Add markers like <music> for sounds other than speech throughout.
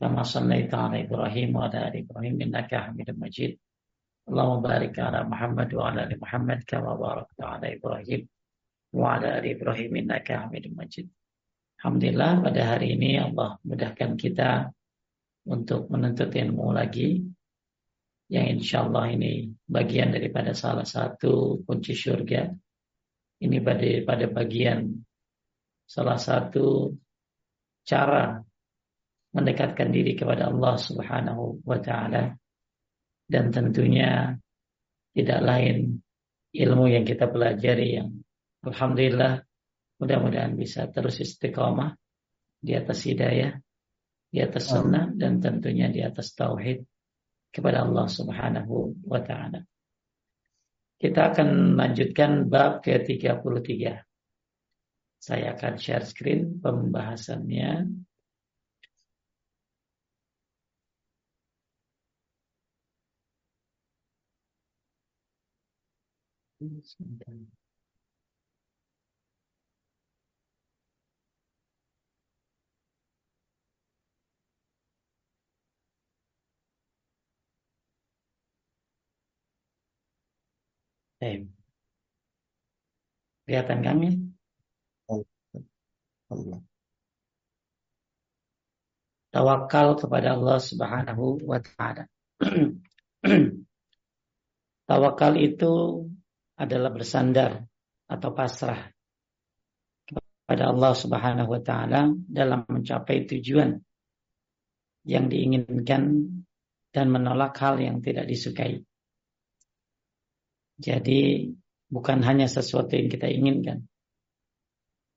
كما صليت على إبراهيم وعلى آل إبراهيم إنك حميد مجيد اللهم بارك على محمد وعلى آل محمد كما باركت على إبراهيم وعلى آل إبراهيم إنك حميد مجيد Alhamdulillah pada hari ini Allah mudahkan kita untuk menuntut ilmu lagi yang insya Allah ini bagian daripada salah satu kunci surga. Ini pada pada bagian salah satu cara mendekatkan diri kepada Allah Subhanahu wa taala dan tentunya tidak lain ilmu yang kita pelajari yang alhamdulillah mudah-mudahan bisa terus istiqomah di atas hidayah, di atas sunnah dan tentunya di atas tauhid kepada Allah Subhanahu wa taala. Kita akan lanjutkan bab ke-33. Saya akan share screen pembahasannya. Eh. Kelihatan kami? Tawakal kepada Allah Subhanahu wa taala. <clears throat> Tawakal itu adalah bersandar atau pasrah kepada Allah Subhanahu wa taala dalam mencapai tujuan yang diinginkan dan menolak hal yang tidak disukai. Jadi bukan hanya sesuatu yang kita inginkan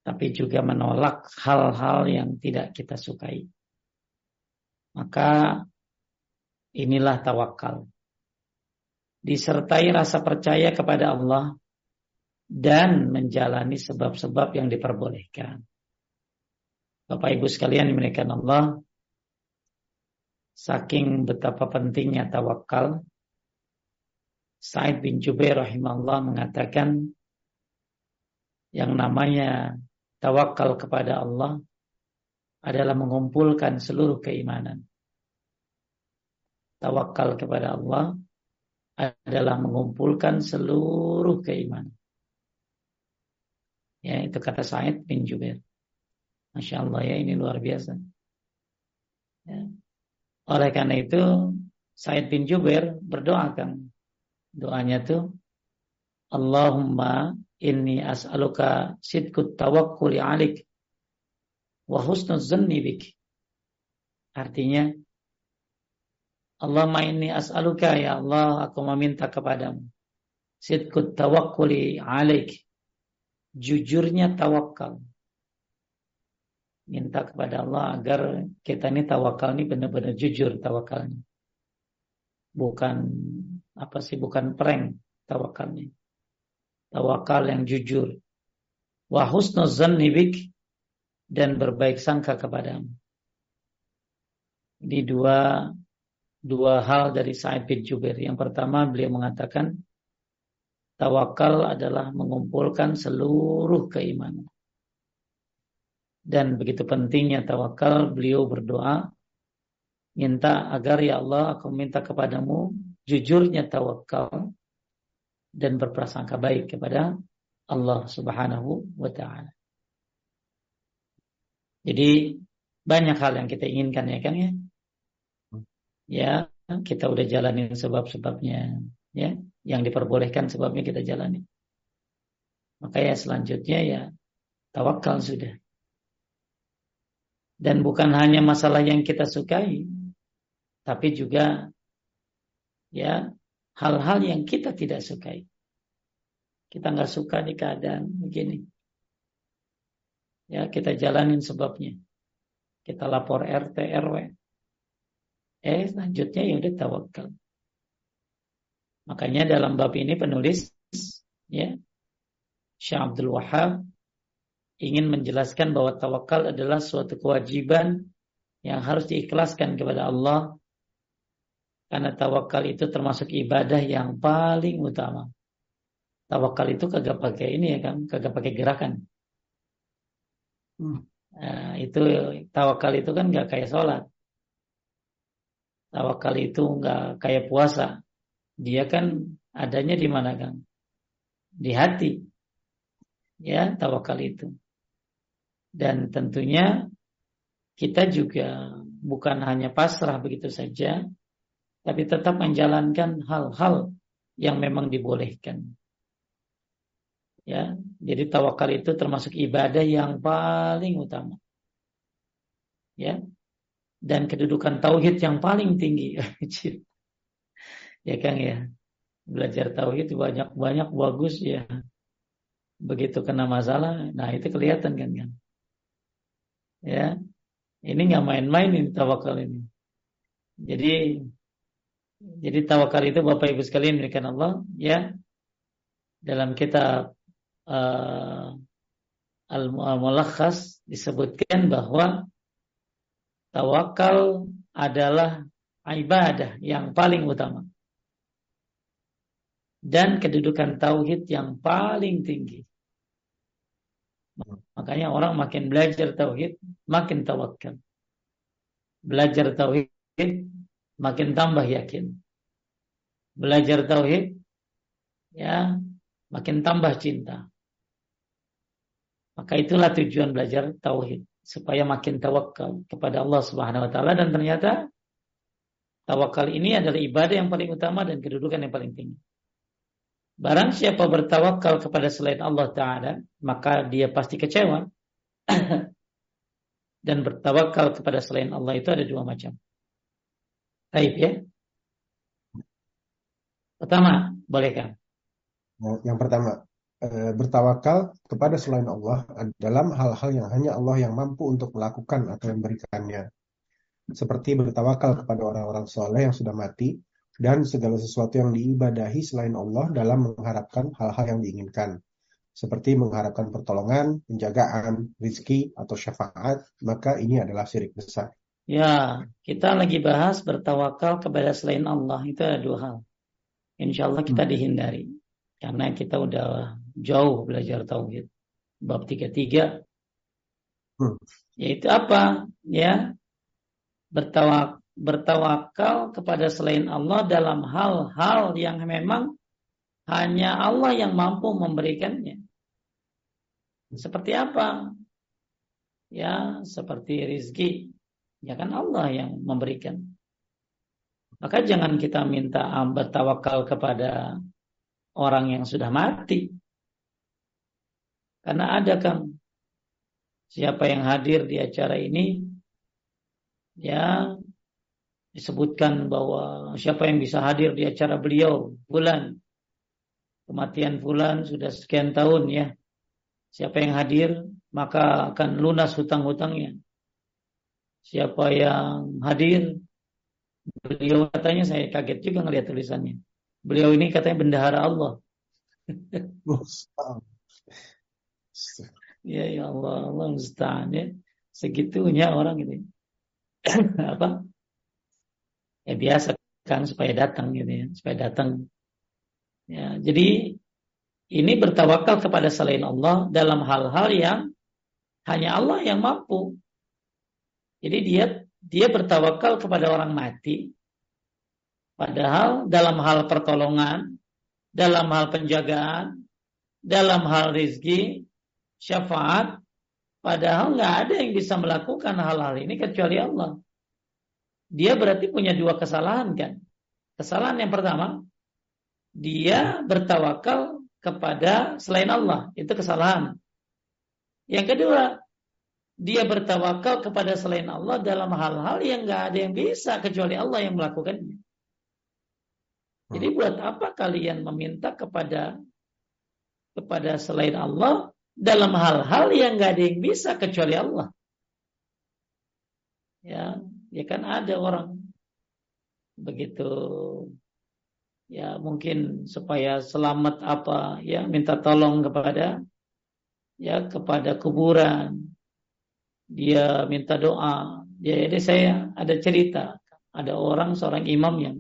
tapi juga menolak hal-hal yang tidak kita sukai. Maka inilah tawakal disertai rasa percaya kepada Allah dan menjalani sebab-sebab yang diperbolehkan. Bapak Ibu sekalian dimiliki Allah, saking betapa pentingnya tawakal, Said bin Jubair rahimahullah mengatakan yang namanya tawakal kepada Allah adalah mengumpulkan seluruh keimanan. Tawakal kepada Allah adalah mengumpulkan seluruh keimanan. Ya, itu kata Said bin Jubair. Masya Allah ya, ini luar biasa. Ya. Oleh karena itu, Said bin Jubair berdoakan. Doanya tuh, Allahumma inni as'aluka sidkut tawakkuli alik wa husnul zanni. Artinya, Allahumma inni as'aluka ya Allah aku meminta kepadamu sidqut tawakkuli alaik jujurnya tawakal. Minta kepada Allah agar kita ini tawakal ini benar-benar jujur tawakalnya. Bukan apa sih bukan prank tawakalnya. Tawakal yang jujur. Wa husnuzanni bik dan berbaik sangka kepadamu. Di dua dua hal dari Sa'id bin Jubair. Yang pertama beliau mengatakan tawakal adalah mengumpulkan seluruh keimanan. Dan begitu pentingnya tawakal, beliau berdoa minta agar ya Allah aku minta kepadamu jujurnya tawakal dan berprasangka baik kepada Allah Subhanahu wa taala. Jadi banyak hal yang kita inginkan ya kan ya ya kita udah jalanin sebab-sebabnya. Ya yang diperbolehkan sebabnya kita jalani. Maka ya selanjutnya ya tawakal sudah. Dan bukan hanya masalah yang kita sukai tapi juga ya hal-hal yang kita tidak sukai. Kita nggak suka di keadaan begini. Ya kita jalanin sebabnya. Kita lapor RT RW Eh, selanjutnya ya udah tawakal. Makanya dalam bab ini penulis ya Syekh Abdul Wahab ingin menjelaskan bahwa tawakal adalah suatu kewajiban yang harus diikhlaskan kepada Allah karena tawakal itu termasuk ibadah yang paling utama. Tawakal itu kagak pakai ini ya kan, kagak pakai gerakan. Hmm. Nah, itu tawakal itu kan nggak kayak sholat. Tawakal itu nggak kayak puasa. Dia kan adanya di mana kan? Di hati. Ya, tawakal itu. Dan tentunya kita juga bukan hanya pasrah begitu saja, tapi tetap menjalankan hal-hal yang memang dibolehkan. Ya, jadi tawakal itu termasuk ibadah yang paling utama. Ya. Dan kedudukan tauhid yang paling tinggi. <laughs> ya kan ya. Belajar tauhid banyak-banyak bagus ya. Begitu kena masalah, nah itu kelihatan kan kan. Ya. Ini nggak main-main ini tawakal ini. Jadi jadi tawakal itu Bapak Ibu sekalian berikan Allah ya dalam kitab uh, Al-Mulakhas disebutkan bahwa tawakal adalah ibadah yang paling utama dan kedudukan tauhid yang paling tinggi. Makanya orang makin belajar tauhid, makin tawakal. Belajar tauhid, makin tambah yakin. Belajar tauhid, ya, makin tambah cinta. Maka itulah tujuan belajar tauhid supaya makin tawakal kepada Allah Subhanahu wa taala dan ternyata tawakal ini adalah ibadah yang paling utama dan kedudukan yang paling tinggi. Barang siapa bertawakal kepada selain Allah taala, maka dia pasti kecewa. <clears throat> dan bertawakal kepada selain Allah itu ada dua macam. Baik ya. Pertama, bolehkah? Yang pertama, bertawakal kepada selain Allah dalam hal-hal yang hanya Allah yang mampu untuk melakukan atau memberikannya. Seperti bertawakal kepada orang-orang soleh yang sudah mati dan segala sesuatu yang diibadahi selain Allah dalam mengharapkan hal-hal yang diinginkan. Seperti mengharapkan pertolongan, penjagaan, rizki, atau syafaat, maka ini adalah syirik besar. Ya, kita lagi bahas bertawakal kepada selain Allah. Itu ada dua hal. Insya Allah kita hmm. dihindari. Karena kita udah jauh belajar tauhid. Bab 33 hmm. yaitu apa? Ya. Bertawak, bertawakal kepada selain Allah dalam hal-hal yang memang hanya Allah yang mampu memberikannya. Seperti apa? Ya, seperti rizki. Ya kan Allah yang memberikan. Maka jangan kita minta bertawakal kepada orang yang sudah mati. Karena ada kan siapa yang hadir di acara ini ya disebutkan bahwa siapa yang bisa hadir di acara beliau bulan kematian bulan sudah sekian tahun ya. Siapa yang hadir maka akan lunas hutang-hutangnya. Siapa yang hadir beliau katanya saya kaget juga ngelihat tulisannya. Beliau ini katanya bendahara Allah <laughs> Ya ya Allah, Allah musta'an ya. Segitunya orang ini. <clears throat> apa? Ya biasa kan supaya datang gitu ya, supaya datang. Ya, jadi ini bertawakal kepada selain Allah dalam hal-hal yang hanya Allah yang mampu. Jadi dia dia bertawakal kepada orang mati. Padahal dalam hal pertolongan, dalam hal penjagaan, dalam hal rizki, syafaat, padahal nggak ada yang bisa melakukan hal-hal ini kecuali Allah. Dia berarti punya dua kesalahan kan. Kesalahan yang pertama, dia bertawakal kepada selain Allah. Itu kesalahan. Yang kedua, dia bertawakal kepada selain Allah dalam hal-hal yang nggak ada yang bisa kecuali Allah yang melakukannya. Jadi hmm. buat apa kalian meminta kepada kepada selain Allah dalam hal-hal yang nggak ada yang bisa kecuali Allah. Ya, ya kan ada orang begitu ya mungkin supaya selamat apa ya minta tolong kepada ya kepada kuburan. Dia minta doa. Ya, jadi saya ada cerita. Ada orang seorang imam yang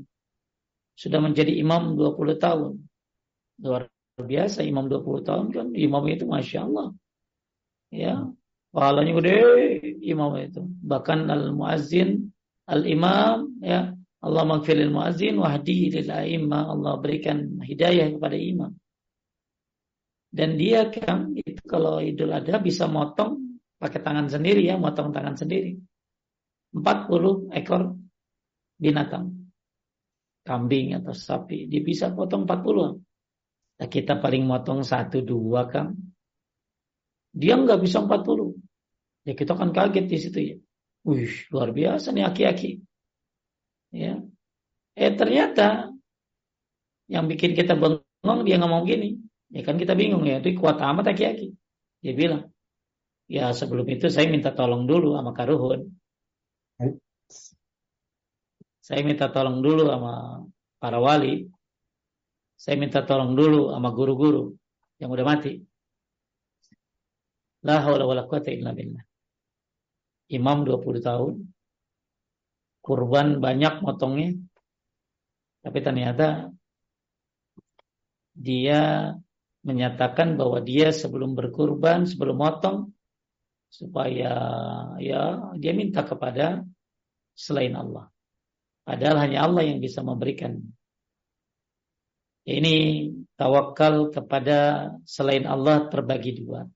sudah menjadi imam 20 tahun. Luar biasa imam 20 tahun kan imam itu masya Allah ya pahalanya gede imam itu bahkan al muazzin al imam ya Allah maghfiril muazzin wahdi lil a'immah. Allah berikan hidayah kepada imam. Dan dia kan itu kalau Idul Adha bisa motong pakai tangan sendiri ya, motong tangan sendiri. 40 ekor binatang. Kambing atau sapi, dia bisa potong 40. Nah, kita paling motong satu dua kan. Dia nggak bisa 40. Ya kita kan kaget di situ ya. Wih, luar biasa nih aki-aki. Ya. Eh ternyata yang bikin kita bengong dia ngomong gini. Ya kan kita bingung ya, itu kuat amat aki-aki. Dia bilang, ya sebelum itu saya minta tolong dulu sama Karuhun. Saya minta tolong dulu sama para wali. Saya minta tolong dulu sama guru-guru yang udah mati. La haula wala quwata illa billah. Imam 20 tahun, kurban banyak motongnya tapi ternyata dia menyatakan bahwa dia sebelum berkurban sebelum motong supaya ya dia minta kepada selain Allah padahal hanya Allah yang bisa memberikan ini tawakal kepada selain Allah terbagi dua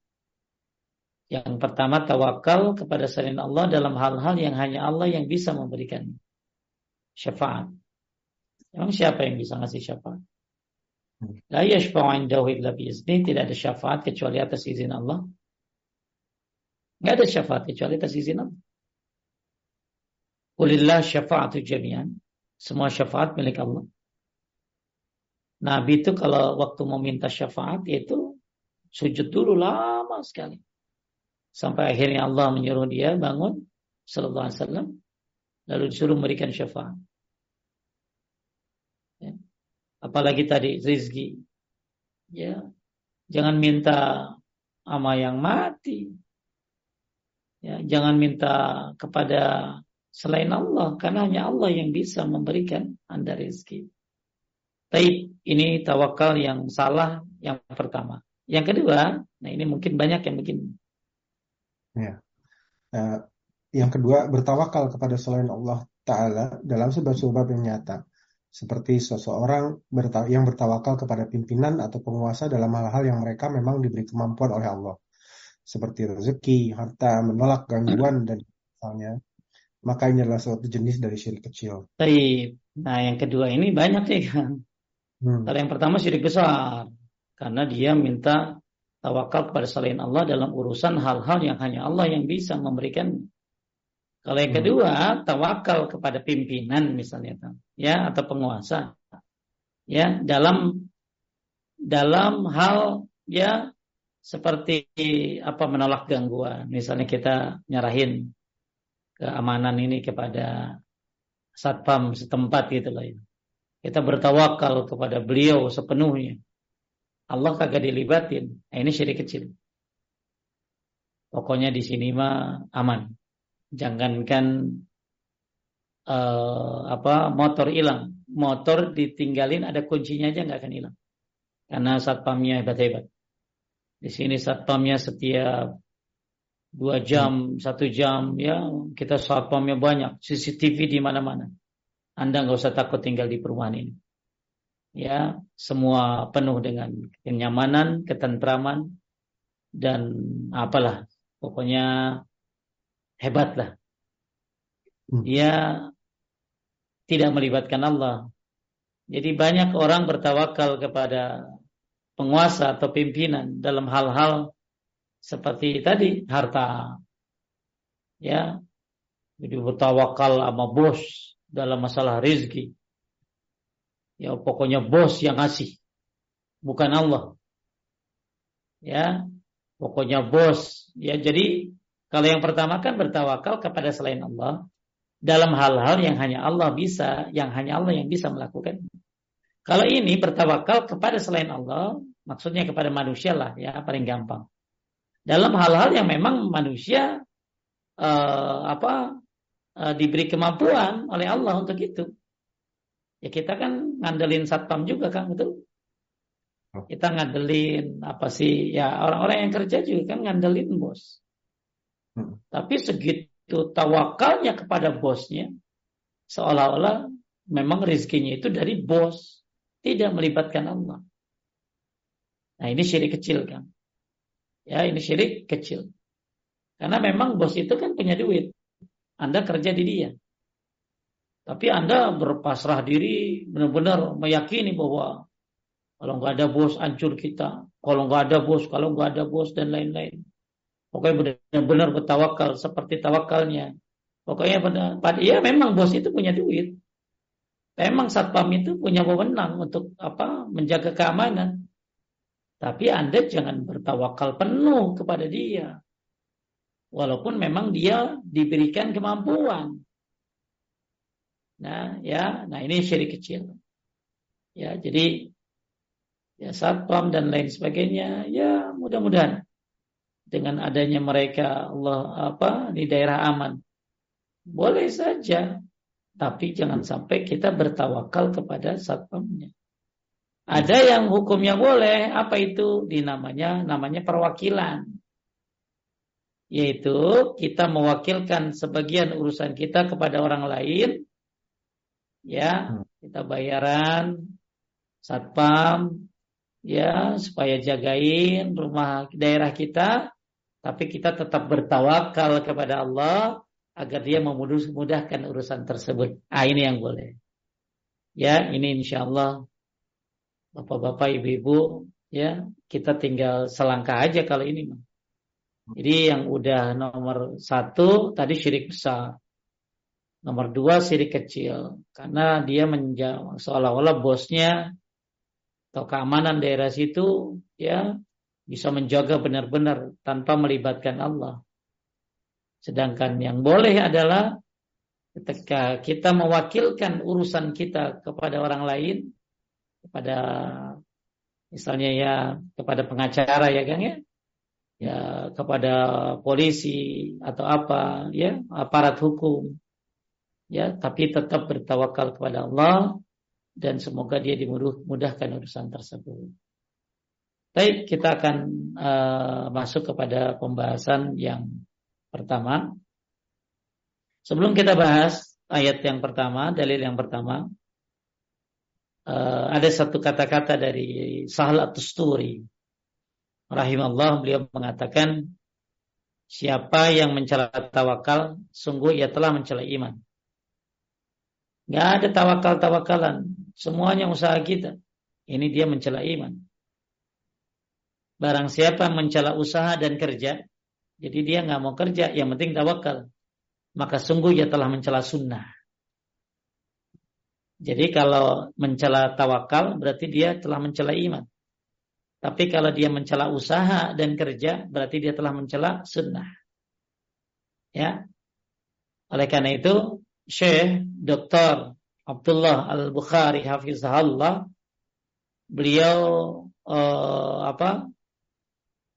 yang pertama tawakal kepada selain Allah dalam hal-hal yang hanya Allah yang bisa memberikan syafaat. Emang siapa yang bisa ngasih syafaat? La yashfa'u indahu tidak ada syafaat kecuali atas izin Allah. Enggak ada syafaat kecuali atas izin Allah. Qulillah syafa'atu jami'an. Semua syafaat milik Allah. Nabi itu kalau waktu mau minta syafaat itu sujud dulu lama sekali. Sampai akhirnya Allah menyuruh dia bangun sallallahu alaihi wasallam lalu disuruh memberikan syafaat. Ya. Apalagi tadi rizki. Ya. Jangan minta sama yang mati. Ya, jangan minta kepada selain Allah karena hanya Allah yang bisa memberikan Anda rezeki. Tapi ini tawakal yang salah yang pertama. Yang kedua, nah ini mungkin banyak yang mungkin Ya. Uh, yang kedua, bertawakal kepada selain Allah Ta'ala dalam sebab-sebab yang nyata. Seperti seseorang yang bertawakal kepada pimpinan atau penguasa dalam hal-hal yang mereka memang diberi kemampuan oleh Allah. Seperti rezeki, harta, menolak gangguan, dan misalnya. Maka ini adalah suatu jenis dari syirik kecil. Baik. Nah yang kedua ini banyak sih kan. <laughs> Hmm. Kalau yang pertama syirik besar. Karena dia minta tawakal kepada selain Allah dalam urusan hal-hal yang hanya Allah yang bisa memberikan. Kalau yang hmm. kedua, tawakal kepada pimpinan misalnya, ya atau penguasa, ya dalam dalam hal ya seperti apa menolak gangguan. Misalnya kita nyerahin keamanan ini kepada satpam setempat gitu loh. Ya. Kita bertawakal kepada beliau sepenuhnya. Allah kagak dilibatin. Nah, ini syirik kecil. Pokoknya di sini mah aman. Jangankan uh, apa motor hilang, motor ditinggalin ada kuncinya aja nggak akan hilang. Karena satpamnya hebat-hebat. Di sini satpamnya setiap dua jam, satu jam, ya kita satpamnya banyak, CCTV di mana-mana. Anda nggak usah takut tinggal di perumahan ini ya semua penuh dengan kenyamanan, ketentraman dan apalah pokoknya hebat lah. Hmm. Dia tidak melibatkan Allah. Jadi banyak orang bertawakal kepada penguasa atau pimpinan dalam hal-hal seperti tadi harta. Ya. Jadi bertawakal sama bos dalam masalah rezeki Ya pokoknya bos yang ngasih. Bukan Allah. Ya. Pokoknya bos. Ya jadi kalau yang pertama kan bertawakal kepada selain Allah. dalam hal-hal yang hanya Allah bisa, yang hanya Allah yang bisa melakukan. Kalau ini bertawakal kepada selain Allah, maksudnya kepada manusia lah ya paling gampang. Dalam hal-hal yang memang manusia uh, apa uh, diberi kemampuan oleh Allah untuk itu. Ya kita kan ngandelin satpam juga kan betul. Oh. Kita ngandelin apa sih ya orang-orang yang kerja juga kan ngandelin bos. Hmm. Tapi segitu tawakalnya kepada bosnya, seolah-olah memang rezekinya itu dari bos, tidak melibatkan Allah. Nah ini syirik kecil kan. Ya ini syirik kecil. Karena memang bos itu kan punya duit. Anda kerja di dia. Tapi Anda berpasrah diri, benar-benar meyakini bahwa kalau nggak ada bos, hancur kita. Kalau nggak ada bos, kalau nggak ada bos, dan lain-lain. Pokoknya benar-benar bertawakal seperti tawakalnya. Pokoknya benar, ya memang bos itu punya duit. Memang satpam itu punya wewenang untuk apa menjaga keamanan. Tapi Anda jangan bertawakal penuh kepada dia. Walaupun memang dia diberikan kemampuan. Nah, ya, nah ini syirik kecil. Ya, jadi ya satpam dan lain sebagainya, ya mudah-mudahan dengan adanya mereka Allah apa di daerah aman. Boleh saja, tapi jangan sampai kita bertawakal kepada satpamnya. Ada yang hukumnya boleh, apa itu? Di namanya namanya perwakilan. Yaitu kita mewakilkan sebagian urusan kita kepada orang lain ya hmm. kita bayaran satpam ya supaya jagain rumah daerah kita tapi kita tetap bertawakal kepada Allah agar dia memudahkan urusan tersebut. Ah ini yang boleh. Ya, ini insya Allah Bapak-bapak, ibu-ibu, ya kita tinggal selangkah aja kalau ini. Jadi yang udah nomor satu tadi syirik besar. Nomor dua sirik kecil karena dia menjawab seolah-olah bosnya atau keamanan daerah situ ya bisa menjaga benar-benar tanpa melibatkan Allah. Sedangkan yang boleh adalah ketika kita mewakilkan urusan kita kepada orang lain, kepada misalnya ya kepada pengacara ya Kang ya, ya kepada polisi atau apa ya aparat hukum ya tapi tetap bertawakal kepada Allah dan semoga dia dimudahkan urusan tersebut. Baik, kita akan uh, masuk kepada pembahasan yang pertama. Sebelum kita bahas ayat yang pertama, dalil yang pertama, uh, ada satu kata-kata dari Sahal At-Tusturi. Rahimahullah beliau mengatakan, siapa yang mencela tawakal, sungguh ia telah mencela iman. Nggak ada tawakal-tawakalan. Semuanya usaha kita. Ini dia mencela iman. Barang siapa mencela usaha dan kerja, jadi dia nggak mau kerja, yang penting tawakal. Maka sungguh ia telah mencela sunnah. Jadi kalau mencela tawakal berarti dia telah mencela iman. Tapi kalau dia mencela usaha dan kerja berarti dia telah mencela sunnah. Ya. Oleh karena itu Syekh Dr. Abdullah Al-Bukhari hafizahullah beliau uh, apa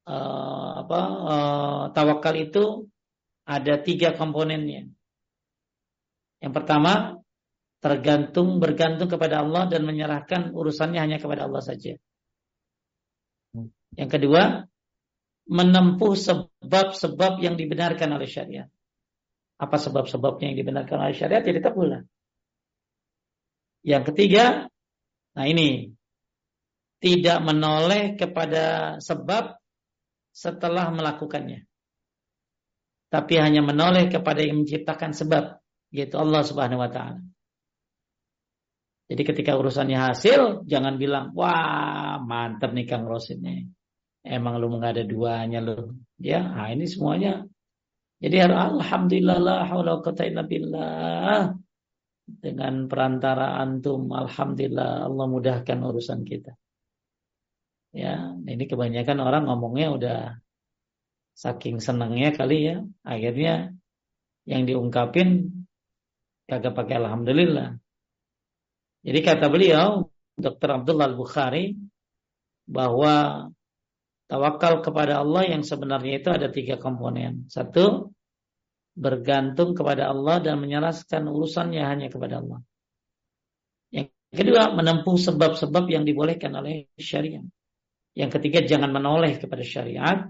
uh, apa uh, tawakal itu ada tiga komponennya. Yang pertama tergantung bergantung kepada Allah dan menyerahkan urusannya hanya kepada Allah saja. Yang kedua menempuh sebab-sebab yang dibenarkan oleh syariat apa sebab-sebabnya yang dibenarkan oleh syariat ya ditempuhlah. Yang ketiga, nah ini tidak menoleh kepada sebab setelah melakukannya. Tapi hanya menoleh kepada yang menciptakan sebab, yaitu Allah Subhanahu wa taala. Jadi ketika urusannya hasil, jangan bilang, wah mantap nih Kang Ros ini. Emang lu nggak ada duanya lu. Ya, nah ini semuanya jadi alhamdulillah la haula billah. Dengan perantara antum alhamdulillah Allah mudahkan urusan kita. Ya, ini kebanyakan orang ngomongnya udah saking senangnya kali ya, akhirnya yang diungkapin kagak pakai alhamdulillah. Jadi kata beliau, Dr. Abdullah Al-Bukhari, bahwa tawakal kepada Allah yang sebenarnya itu ada tiga komponen. Satu, bergantung kepada Allah dan menyerahkan urusannya hanya kepada Allah. Yang kedua, menempuh sebab-sebab yang dibolehkan oleh syariat. Yang ketiga, jangan menoleh kepada syariat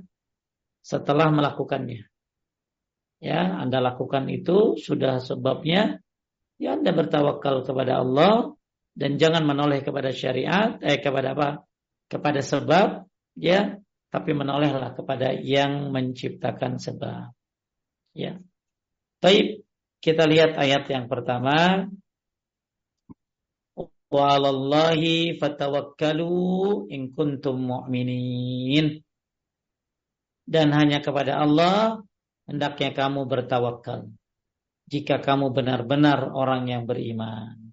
setelah melakukannya. Ya, Anda lakukan itu sudah sebabnya ya Anda bertawakal kepada Allah dan jangan menoleh kepada syariat eh kepada apa? kepada sebab ya, tapi menolehlah kepada yang menciptakan sebab. Ya. Baik, kita lihat ayat yang pertama. Walallahi fatawakkalu in kuntum mu'minin. Dan hanya kepada Allah hendaknya kamu bertawakal jika kamu benar-benar orang yang beriman.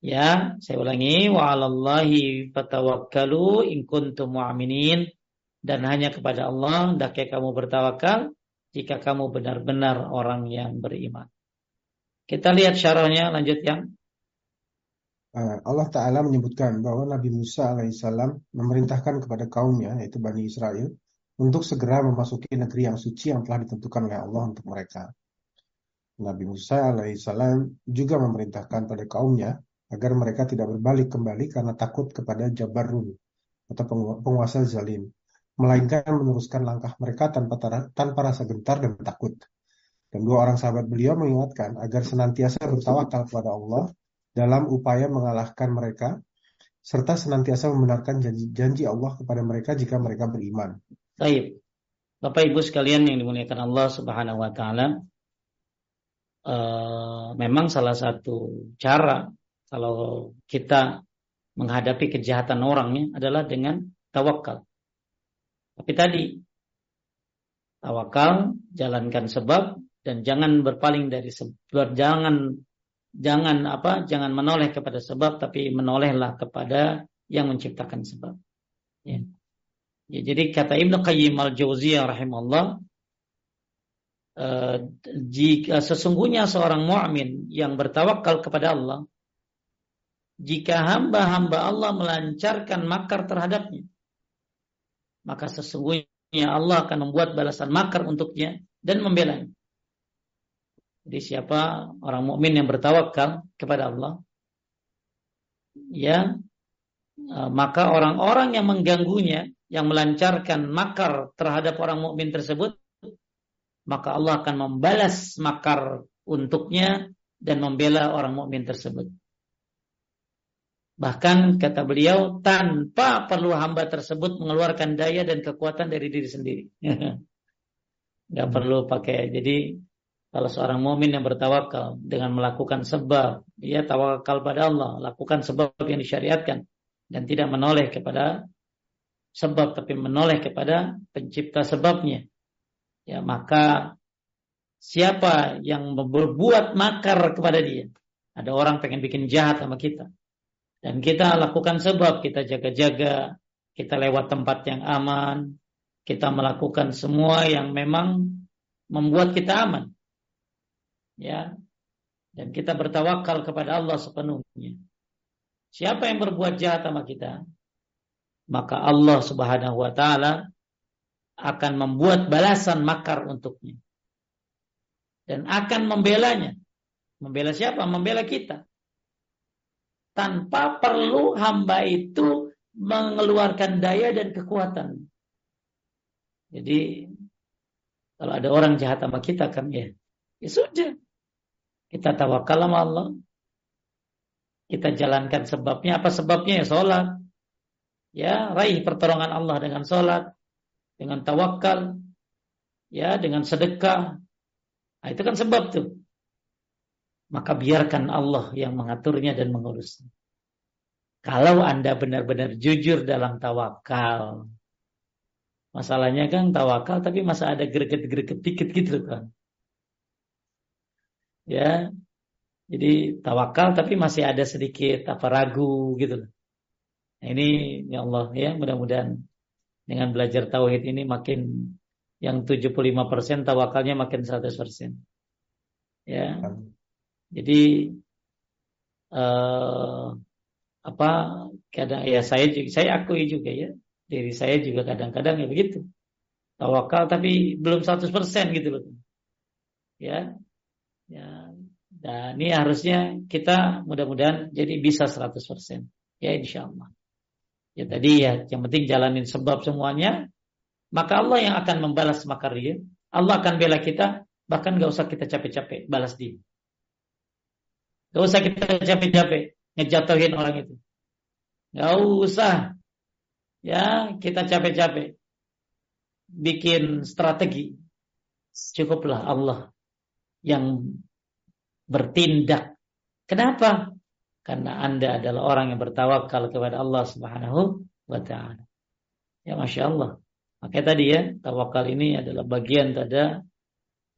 Ya, saya ulangi wa 'alallahi fatawakkalu in kuntum mu'minin dan hanya kepada Allah hendaknya kamu bertawakal jika kamu benar-benar orang yang beriman. Kita lihat syarahnya lanjut yang eh, Allah Ta'ala menyebutkan bahwa Nabi Musa alaihissalam memerintahkan kepada kaumnya, yaitu Bani Israel, untuk segera memasuki negeri yang suci yang telah ditentukan oleh Allah untuk mereka. Nabi Musa alaihissalam juga memerintahkan pada kaumnya agar mereka tidak berbalik kembali karena takut kepada Jabarun atau penguasa zalim, melainkan meneruskan langkah mereka tanpa tanpa rasa gentar dan takut. Dan dua orang sahabat beliau mengingatkan agar senantiasa bertawakal kepada Allah dalam upaya mengalahkan mereka, serta senantiasa membenarkan janji-janji Allah kepada mereka jika mereka beriman. Baik. Bapak Ibu sekalian yang dimuliakan Allah Subhanahu wa taala, uh, memang salah satu cara kalau kita menghadapi kejahatan orangnya adalah dengan tawakal. Tapi tadi tawakal, jalankan sebab dan jangan berpaling dari sebab jangan jangan apa jangan menoleh kepada sebab tapi menolehlah kepada yang menciptakan sebab ya. ya jadi kata Ibnu Qayyim al-Jauziyah rahimahullah eh, jika sesungguhnya seorang mukmin yang bertawakal kepada Allah jika hamba-hamba Allah melancarkan makar terhadapnya maka sesungguhnya Allah akan membuat balasan makar untuknya dan membelanya jadi siapa orang mukmin yang bertawakal kepada Allah, ya e, maka orang-orang yang mengganggunya, yang melancarkan makar terhadap orang mukmin tersebut, maka Allah akan membalas makar untuknya dan membela orang mukmin tersebut. Bahkan kata beliau tanpa perlu hamba tersebut mengeluarkan daya dan kekuatan dari diri sendiri. <laughs> Gak perlu pakai. Jadi kalau seorang mukmin yang bertawakal dengan melakukan sebab, dia tawakal pada Allah, lakukan sebab yang disyariatkan dan tidak menoleh kepada sebab tapi menoleh kepada pencipta sebabnya. Ya, maka siapa yang berbuat makar kepada dia? Ada orang pengen bikin jahat sama kita. Dan kita lakukan sebab, kita jaga-jaga, kita lewat tempat yang aman, kita melakukan semua yang memang membuat kita aman ya dan kita bertawakal kepada Allah sepenuhnya. Siapa yang berbuat jahat sama kita, maka Allah Subhanahu wa taala akan membuat balasan makar untuknya. Dan akan membelanya. Membela siapa? Membela kita. Tanpa perlu hamba itu mengeluarkan daya dan kekuatan. Jadi kalau ada orang jahat sama kita kan ya, ya sudah kita tawakal sama Allah. Kita jalankan sebabnya. Apa sebabnya ya sholat. Ya, raih pertolongan Allah dengan sholat. Dengan tawakal. Ya, dengan sedekah. Nah, itu kan sebab tuh. Maka biarkan Allah yang mengaturnya dan mengurusnya. Kalau Anda benar-benar jujur dalam tawakal. Masalahnya kan tawakal tapi masa ada greget-greget dikit gitu kan ya jadi tawakal tapi masih ada sedikit apa ragu gitu nah, ini ya Allah ya mudah-mudahan dengan belajar tauhid ini makin yang 75% tawakalnya makin 100%. Ya. Jadi uh, apa kadang ya saya juga saya akui juga ya diri saya juga kadang-kadang ya begitu. Tawakal tapi belum 100% gitu loh. Ya ya dan ini harusnya kita mudah-mudahan jadi bisa 100% ya insya Allah ya tadi ya yang penting jalanin sebab semuanya maka Allah yang akan membalas makar dia. Allah akan bela kita bahkan gak usah kita capek-capek balas dia gak usah kita capek-capek ngejatuhin orang itu. Gak usah. Ya, kita capek-capek. Bikin strategi. Cukuplah Allah yang bertindak. Kenapa? Karena Anda adalah orang yang bertawakal kepada Allah Subhanahu wa taala. Ya Masya Allah. Makanya tadi ya, tawakal ini adalah bagian pada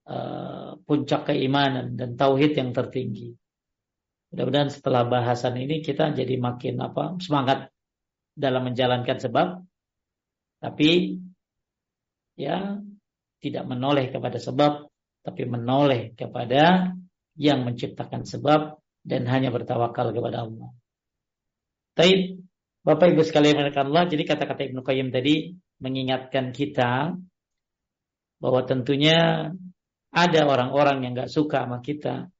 uh, puncak keimanan dan tauhid yang tertinggi. Mudah-mudahan setelah bahasan ini kita jadi makin apa semangat dalam menjalankan sebab, tapi ya tidak menoleh kepada sebab, tapi menoleh kepada yang menciptakan sebab dan hanya bertawakal kepada Allah. Tapi Bapak Ibu sekalian Allah, jadi kata-kata Ibnu Qayyim tadi mengingatkan kita bahwa tentunya ada orang-orang yang nggak suka sama kita,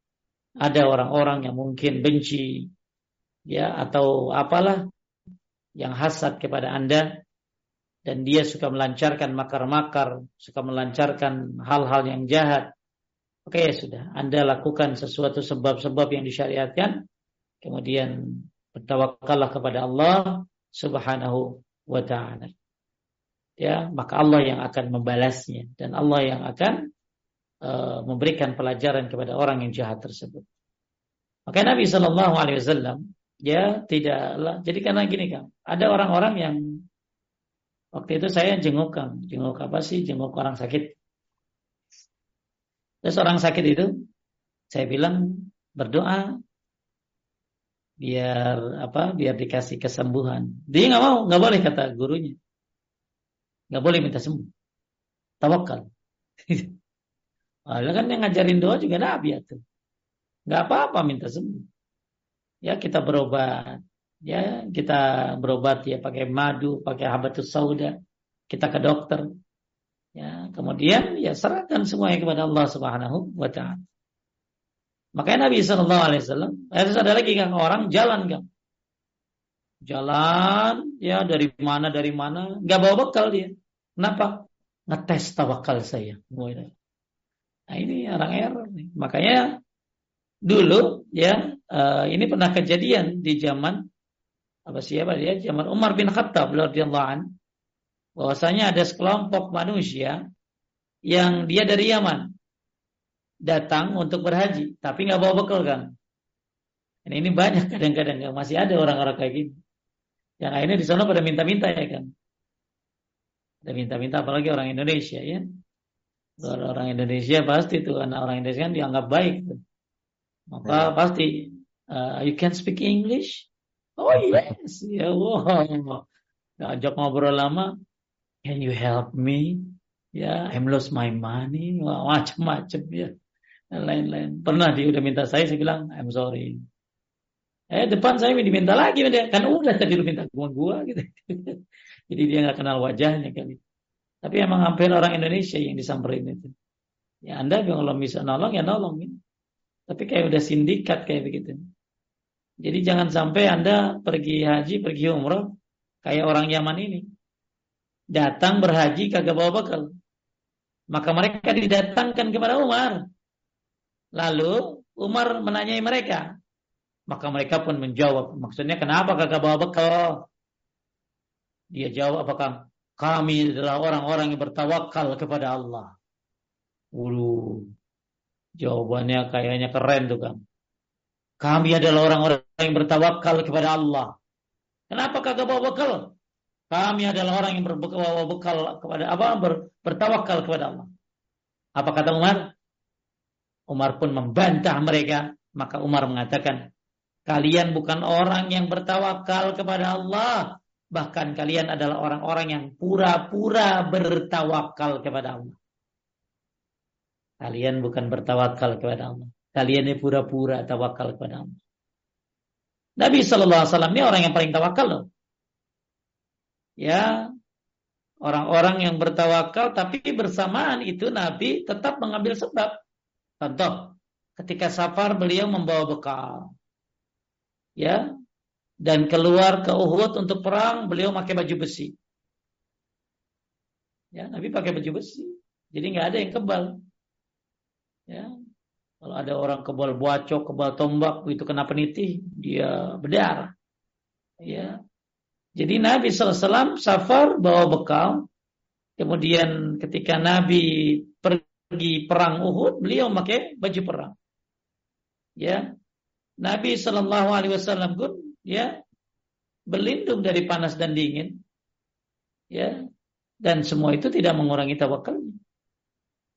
ada orang-orang yang mungkin benci ya atau apalah yang hasad kepada Anda dan dia suka melancarkan makar-makar, suka melancarkan hal-hal yang jahat. Oke ya sudah, Anda lakukan sesuatu sebab-sebab yang disyariatkan, kemudian bertawakallah kepada Allah Subhanahu wa taala. Ya, maka Allah yang akan membalasnya dan Allah yang akan memberikan pelajaran kepada orang yang jahat tersebut. Maka Nabi Shallallahu Alaihi Wasallam ya tidaklah. Jadi karena gini kan, ada orang-orang yang waktu itu saya jenguk kan, jenguk apa sih? Jenguk orang sakit. Terus orang sakit itu saya bilang berdoa biar apa? Biar dikasih kesembuhan. Dia nggak mau, nggak boleh kata gurunya, nggak boleh minta sembuh. Tawakal. <laughs> Allah kan yang ngajarin doa juga Nabi itu. Gak apa-apa minta sembuh. Ya kita berobat. Ya kita berobat ya pakai madu, pakai habatus sauda. Kita ke dokter. Ya kemudian ya serahkan semuanya kepada Allah Subhanahu wa taala. Makanya Nabi Shallallahu Alaihi Wasallam, harus ada lagi kan orang jalan kan, jalan ya dari mana dari mana, nggak bawa bekal dia. Kenapa? Ngetes tawakal saya. Nah ini orang error nih. Makanya dulu ya uh, ini pernah kejadian di zaman apa siapa dia? Zaman Umar bin Khattab radhiyallahu an bahwasanya ada sekelompok manusia yang dia dari Yaman datang untuk berhaji tapi nggak bawa bekal kan. Dan ini banyak kadang-kadang masih ada orang-orang kayak gini. Yang akhirnya di sana pada minta-minta ya kan. Ada minta-minta apalagi orang Indonesia ya. Kalau orang Indonesia pasti tuh karena orang Indonesia kan dianggap baik tuh. Maka yeah. pasti uh, you can speak English? Oh yes, <laughs> ya wow. Ajak ngobrol lama, can you help me? Ya, I'm lost my money, macam-macam ya. Lain-lain. Pernah dia udah minta saya, saya bilang, I'm sorry. Eh depan saya diminta lagi kan udah tadi lu minta gua gua gitu. <laughs> Jadi dia nggak kenal wajahnya kali. Tapi emang hampir orang Indonesia yang disamperin itu. Ya Anda kalau bisa nolong ya nolong. Ya. Tapi kayak udah sindikat kayak begitu. Jadi jangan sampai Anda pergi haji, pergi umroh kayak orang Yaman ini. Datang berhaji kagak bawa bekal. Maka mereka didatangkan kepada Umar. Lalu Umar menanyai mereka. Maka mereka pun menjawab. Maksudnya kenapa kagak bawa bekal? Dia jawab apakah kami adalah orang-orang yang bertawakal kepada Allah. Ulu. Jawabannya kayaknya keren tuh kan. Kami adalah orang-orang yang bertawakal kepada Allah. Kenapa kagak bawa bekal? Kami adalah orang yang berbawa bekal kepada apa? Ber, bertawakal kepada Allah. Apa kata Umar? Umar pun membantah mereka. Maka Umar mengatakan, kalian bukan orang yang bertawakal kepada Allah, Bahkan kalian adalah orang-orang yang pura-pura bertawakal kepada Allah. Kalian bukan bertawakal kepada Allah. Kalian ini pura-pura tawakal kepada Allah. Nabi Shallallahu Alaihi ini orang yang paling tawakal loh. Ya, orang-orang yang bertawakal, tapi bersamaan itu Nabi tetap mengambil sebab. Contoh, ketika safar beliau membawa bekal, ya, dan keluar ke Uhud untuk perang, beliau pakai baju besi. Ya, Nabi pakai baju besi, jadi nggak ada yang kebal. Ya, kalau ada orang kebal bacok, kebal tombak, itu kena peniti, dia berdarah. Ya. Jadi Nabi SAW safar bawa bekal. Kemudian ketika Nabi pergi perang Uhud, beliau pakai baju perang. Ya. Nabi Shallallahu Alaihi Wasallam pun ya berlindung dari panas dan dingin. Ya. Dan semua itu tidak mengurangi tawakalnya.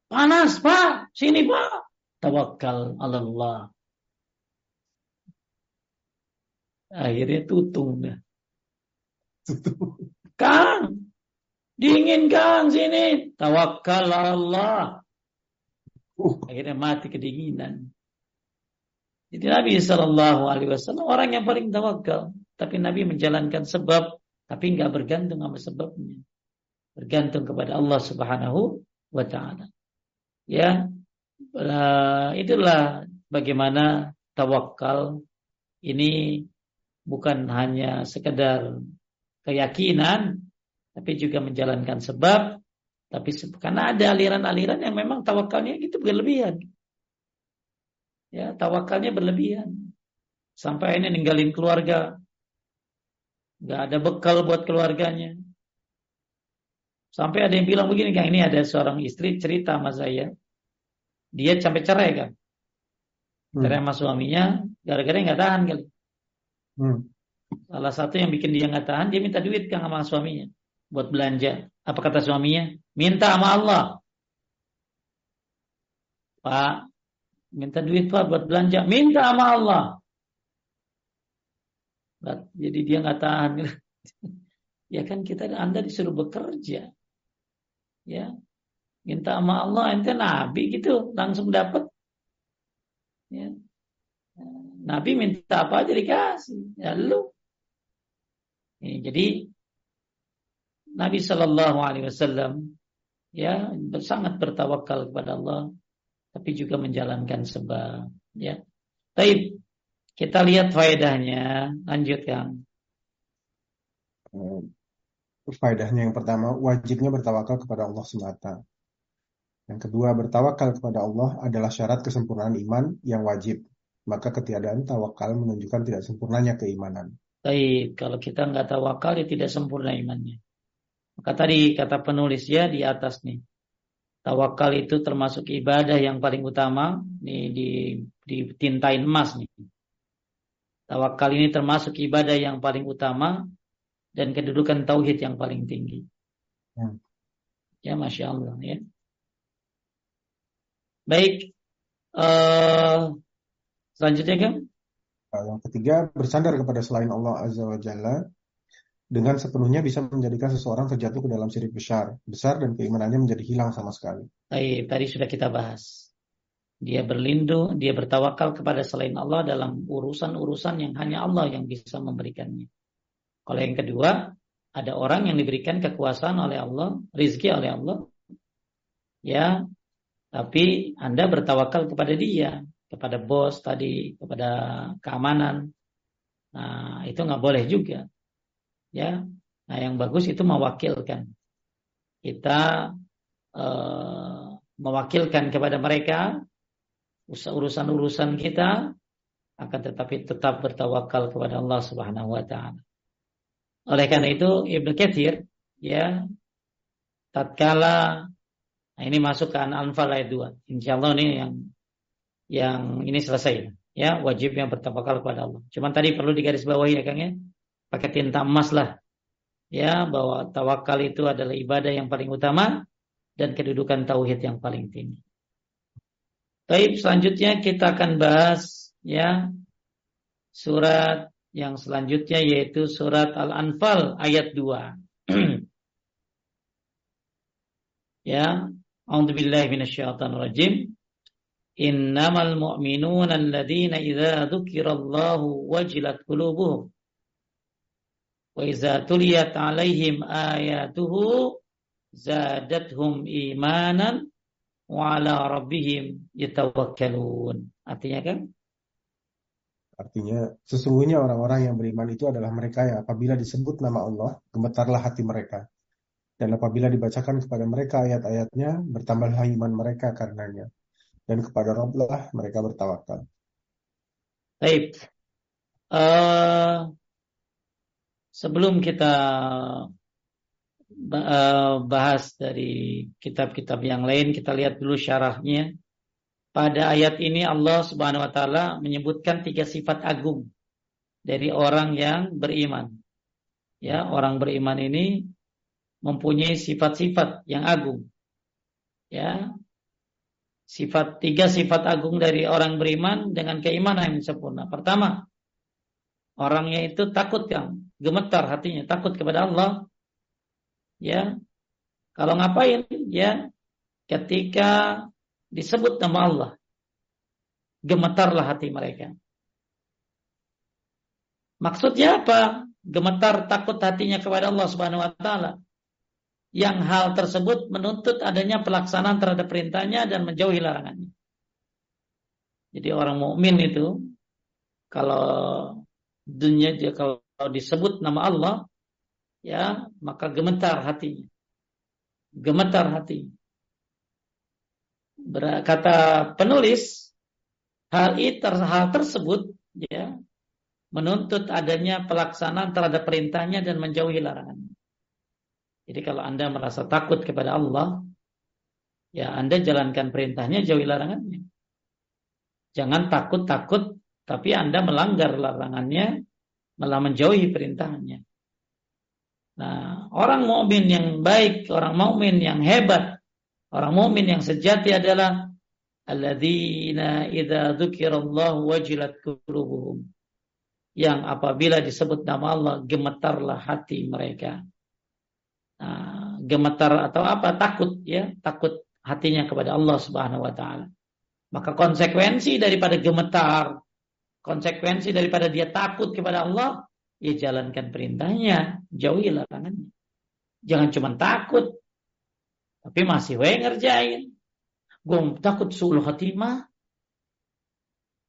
Panas, Pak. Sini, Pak tawakal Allah. Akhirnya tutung dah. Kang, dingin Kang sini. Tawakal Allah. Uh. Akhirnya mati kedinginan. Jadi Nabi Shallallahu Alaihi Wasallam orang yang paling tawakal, tapi Nabi menjalankan sebab, tapi nggak bergantung sama sebabnya, bergantung kepada Allah Subhanahu Wa Taala. Ya, uh, itulah bagaimana tawakal ini bukan hanya sekedar keyakinan tapi juga menjalankan sebab. Tapi karena ada aliran-aliran yang memang tawakalnya itu berlebihan ya tawakalnya berlebihan sampai ini ninggalin keluarga nggak ada bekal buat keluarganya sampai ada yang bilang begini kan ini ada seorang istri cerita sama saya dia sampai cerai kan. Hmm. Cerai sama suaminya gara-gara nggak tahan kali. Hmm. Salah satu yang bikin dia nggak tahan, dia minta duit kan sama suaminya buat belanja. Apa kata suaminya? Minta sama Allah. Pak, minta duit Pak buat belanja. Minta sama Allah. Jadi dia nggak tahan. <laughs> ya kan kita Anda disuruh bekerja. Ya, minta sama Allah ente nabi gitu langsung dapat ya. nabi minta apa aja dikasih ya lu ya, jadi Nabi Shallallahu Alaihi Wasallam ya sangat bertawakal kepada Allah tapi juga menjalankan sebab ya Taib kita lihat faedahnya lanjutkan faedahnya yang pertama wajibnya bertawakal kepada Allah semata yang kedua, bertawakal kepada Allah adalah syarat kesempurnaan iman yang wajib. Maka ketiadaan tawakal menunjukkan tidak sempurnanya keimanan. Baik, kalau kita nggak tawakal ya tidak sempurna imannya. Maka tadi kata penulis ya di atas nih. Tawakal itu termasuk ibadah yang paling utama nih di di tintain emas nih. Tawakal ini termasuk ibadah yang paling utama dan kedudukan tauhid yang paling tinggi. Hmm. Ya, masya Allah ya. Baik. Uh, selanjutnya kan? Yang ketiga, bersandar kepada selain Allah Azza wa Jalla dengan sepenuhnya bisa menjadikan seseorang terjatuh ke dalam syirik besar, besar dan keimanannya menjadi hilang sama sekali. Baik, tadi sudah kita bahas. Dia berlindung, dia bertawakal kepada selain Allah dalam urusan-urusan yang hanya Allah yang bisa memberikannya. Kalau yang kedua, ada orang yang diberikan kekuasaan oleh Allah, rizki oleh Allah, ya tapi Anda bertawakal kepada dia, kepada bos tadi, kepada keamanan. Nah, itu nggak boleh juga. Ya. Nah, yang bagus itu mewakilkan. Kita eh, mewakilkan kepada mereka urusan-urusan kita akan tetapi tetap bertawakal kepada Allah Subhanahu wa taala. Oleh karena itu Ibnu Katsir ya tatkala Nah, ini masuk ke An-Anfal ayat 2. Insya Allah ini yang yang ini selesai. Ya, wajib yang bertawakal kepada Allah. Cuman tadi perlu digarisbawahi ya Kang ya. Pakai tinta emas lah. Ya, bahwa tawakal itu adalah ibadah yang paling utama dan kedudukan tauhid yang paling tinggi. Baik, selanjutnya kita akan bahas ya surat yang selanjutnya yaitu surat Al-Anfal ayat 2. <clears throat> ya, A'udzubillahi minasyaitonirrajim. Innamal mu'minuna alladhina idza dzukirallahu wajilat qulubuhum wa tuliyat alaihim ayatuhu zadathum imanan wa ala rabbihim yatawakkalun. Artinya kan? Artinya sesungguhnya orang-orang yang beriman itu adalah mereka yang apabila disebut nama Allah, gemetarlah hati mereka. Dan apabila dibacakan kepada mereka ayat-ayatnya, bertambahlah iman mereka karenanya dan kepada Rabblah mereka bertawakal. Baik. Uh, sebelum kita uh, bahas dari kitab-kitab yang lain, kita lihat dulu syarahnya. Pada ayat ini Allah Subhanahu wa taala menyebutkan tiga sifat agung dari orang yang beriman. Ya, orang beriman ini mempunyai sifat-sifat yang agung. Ya, sifat tiga sifat agung dari orang beriman dengan keimanan yang sempurna. Pertama, orangnya itu takut yang gemetar hatinya, takut kepada Allah. Ya. Kalau ngapain? Ya, ketika disebut nama Allah, gemetarlah hati mereka. Maksudnya apa? Gemetar takut hatinya kepada Allah Subhanahu wa taala yang hal tersebut menuntut adanya pelaksanaan terhadap perintahnya dan menjauhi larangannya. Jadi orang mukmin itu kalau dunia dia kalau disebut nama Allah ya maka gemetar hatinya. Gemetar hati. Kata penulis hal itu hal tersebut ya menuntut adanya pelaksanaan terhadap perintahnya dan menjauhi larangannya. Jadi kalau Anda merasa takut kepada Allah, ya Anda jalankan perintahnya, jauhi larangannya. Jangan takut-takut, tapi Anda melanggar larangannya, malah menjauhi perintahnya. Nah, orang mukmin yang baik, orang mukmin yang hebat, orang mukmin yang sejati adalah alladzina idza dzukirallahu wajilat qulubuhum. Yang apabila disebut nama Allah gemetarlah hati mereka. Nah, gemetar atau apa takut ya takut hatinya kepada Allah Subhanahu wa taala maka konsekuensi daripada gemetar konsekuensi daripada dia takut kepada Allah ya jalankan perintahnya jauhi larangannya jangan cuma takut tapi masih we ngerjain gue takut suul khatimah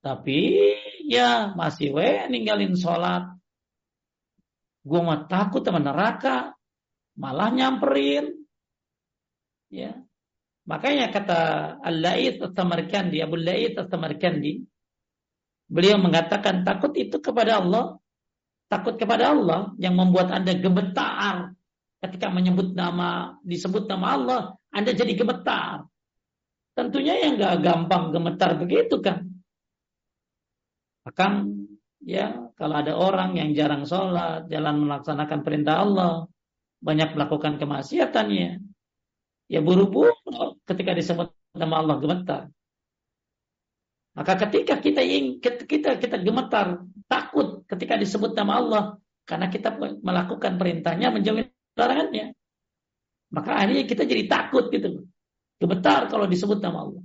tapi ya masih we ninggalin sholat gue mah takut sama neraka malah nyamperin. Ya. Makanya kata Al-La'id At-Tamarkandi, Abu La'id At-Tamarkandi, beliau mengatakan takut itu kepada Allah, takut kepada Allah yang membuat Anda gemetar ketika menyebut nama, disebut nama Allah, Anda jadi gemetar. Tentunya yang nggak gampang gemetar begitu kan. Akan ya kalau ada orang yang jarang sholat, jalan melaksanakan perintah Allah, banyak melakukan kemaksiatannya, ya buru-buru ketika disebut nama Allah gemetar. Maka ketika kita ingin kita kita gemetar, takut ketika disebut nama Allah karena kita melakukan perintahnya menjauhi larangannya. Maka akhirnya kita jadi takut gitu. Gemetar kalau disebut nama Allah.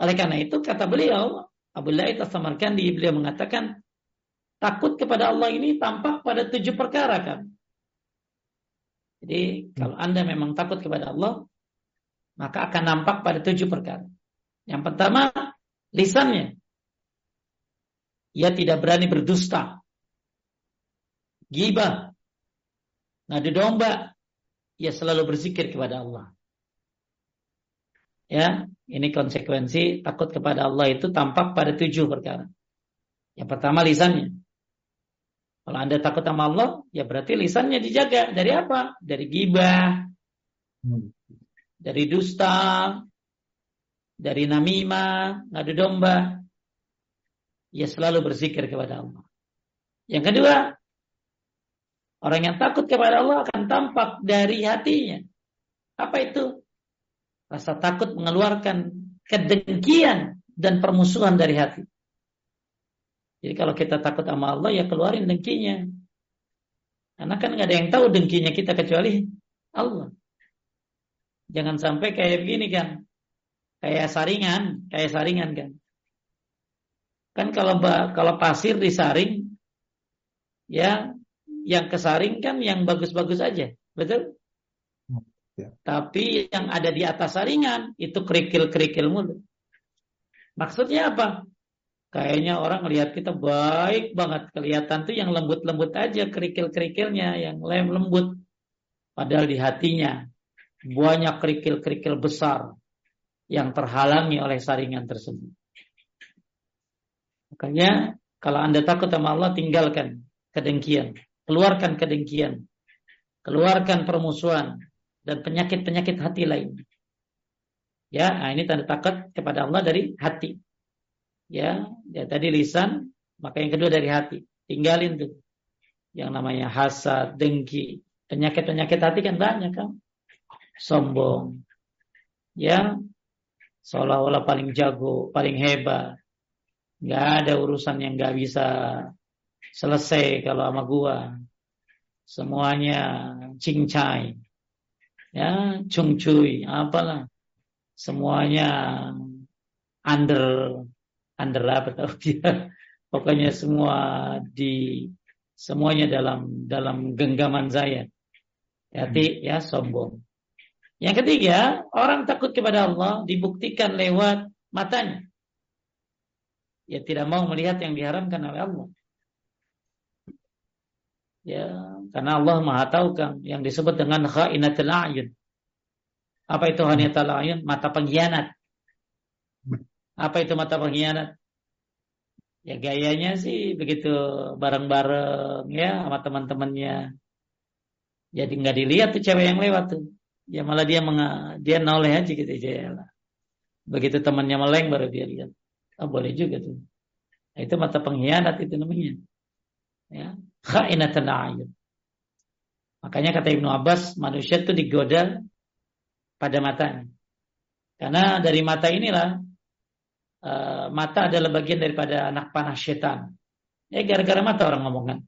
Oleh karena itu kata beliau, Abu Laid As-Samarkandi beliau mengatakan takut kepada Allah ini tampak pada tujuh perkara kan. Jadi kalau Anda memang takut kepada Allah, maka akan nampak pada tujuh perkara. Yang pertama, lisannya. Ia tidak berani berdusta. Gibah. Nadi domba. Ia selalu berzikir kepada Allah. Ya, ini konsekuensi takut kepada Allah itu tampak pada tujuh perkara. Yang pertama lisannya. Kalau Anda takut sama Allah, ya berarti lisannya dijaga. Dari apa? Dari gibah, hmm. dari dusta, dari namimah, ngadu domba. Ya selalu berzikir kepada Allah. Yang kedua, orang yang takut kepada Allah akan tampak dari hatinya. Apa itu? Rasa takut mengeluarkan kedengkian dan permusuhan dari hati. Jadi kalau kita takut sama Allah ya keluarin dengkinya. Karena kan nggak ada yang tahu dengkinya kita kecuali Allah. Jangan sampai kayak begini kan. Kayak saringan, kayak saringan kan. Kan kalau kalau pasir disaring ya yang kesaring kan yang bagus-bagus aja, betul? Ya. Tapi yang ada di atas saringan itu kerikil-kerikil mulu. Maksudnya apa? Kayaknya orang lihat kita baik banget kelihatan tuh yang lembut-lembut aja kerikil-kerikilnya yang lem lembut. Padahal di hatinya banyak kerikil-kerikil besar yang terhalangi oleh saringan tersebut. Makanya kalau Anda takut sama Allah tinggalkan kedengkian, keluarkan kedengkian, keluarkan permusuhan dan penyakit-penyakit hati lain. Ya, nah ini tanda takut kepada Allah dari hati ya, ya tadi lisan, maka yang kedua dari hati. Tinggalin tuh. Yang namanya hasad, dengki, penyakit-penyakit hati kan banyak kan. Sombong. Ya, seolah-olah paling jago, paling hebat. Gak ada urusan yang gak bisa selesai kalau sama gua. Semuanya cincai. Ya, cungcuy, apalah. Semuanya under under apa tahu <laughs> dia pokoknya semua di semuanya dalam dalam genggaman saya hati ya sombong yang ketiga orang takut kepada Allah dibuktikan lewat matanya ya tidak mau melihat yang diharamkan oleh Allah ya karena Allah maha tahu kan yang disebut dengan khainatul a'yun apa itu khainatul a'yun mata pengkhianat apa itu mata pengkhianat? Ya gayanya sih begitu bareng-bareng ya sama teman-temannya. Jadi nggak dilihat tuh cewek yang lewat tuh. Ya malah dia menga, dia noleh aja gitu aja. Begitu temannya meleng baru dia lihat. Oh boleh juga tuh. Nah, itu mata pengkhianat itu namanya. Ya, khainatan ayun. Makanya kata Ibnu Abbas, manusia itu digoda pada matanya. Karena dari mata inilah uh, mata adalah bagian daripada anak panah setan. Ya gara-gara mata orang ngomongkan.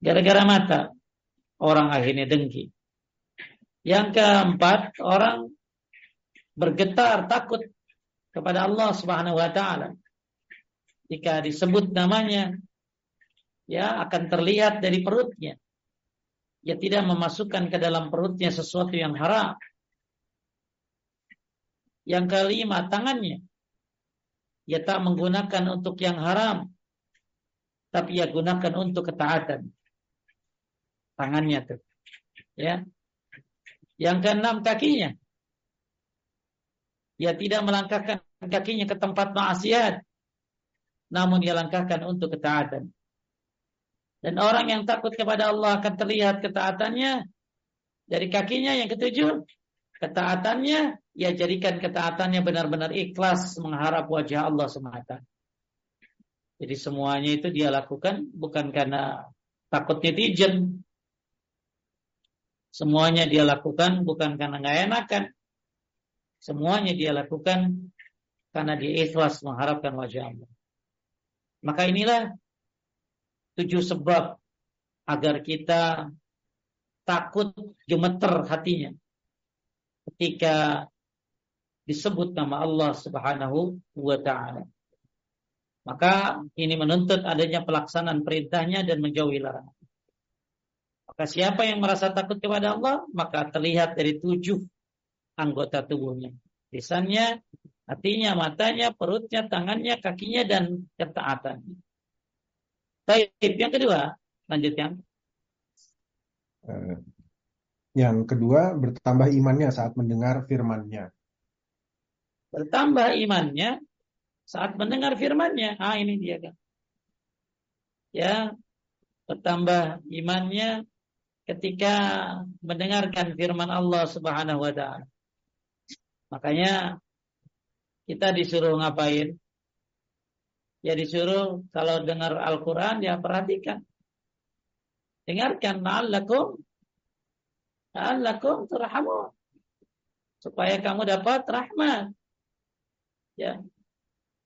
Gara-gara mata orang akhirnya dengki. Yang keempat, orang bergetar takut kepada Allah Subhanahu wa taala. Jika disebut namanya ya akan terlihat dari perutnya. Ya tidak memasukkan ke dalam perutnya sesuatu yang haram. Yang kelima, tangannya ia tak menggunakan untuk yang haram, tapi ia gunakan untuk ketaatan. Tangannya tuh. Ya. Yang keenam kakinya. Ia tidak melangkahkan kakinya ke tempat maksiat, namun ia langkahkan untuk ketaatan. Dan orang yang takut kepada Allah akan terlihat ketaatannya dari kakinya yang ketujuh ketaatannya, ya jadikan ketaatannya benar-benar ikhlas mengharap wajah Allah semata. Jadi semuanya itu dia lakukan bukan karena takut netizen. Semuanya dia lakukan bukan karena nggak enakan. Semuanya dia lakukan karena dia ikhlas mengharapkan wajah Allah. Maka inilah tujuh sebab agar kita takut gemeter hatinya ketika disebut nama Allah Subhanahu wa taala. Maka ini menuntut adanya pelaksanaan perintahnya dan menjauhi larangan. Maka siapa yang merasa takut kepada Allah, maka terlihat dari tujuh anggota tubuhnya. Lisannya, hatinya, matanya, perutnya, tangannya, kakinya, dan ketaatannya. Baik, yang kedua, lanjutkan. Eh, yang kedua, bertambah imannya saat mendengar firman-Nya. Bertambah imannya saat mendengar firman-Nya. Ah, ini dia kan. Ya, bertambah imannya ketika mendengarkan firman Allah Subhanahu wa taala. Makanya kita disuruh ngapain? Ya disuruh kalau dengar Al-Qur'an ya perhatikan. Dengarkan la'allakum la'allakum turhamun. Supaya kamu dapat rahmat. Ya.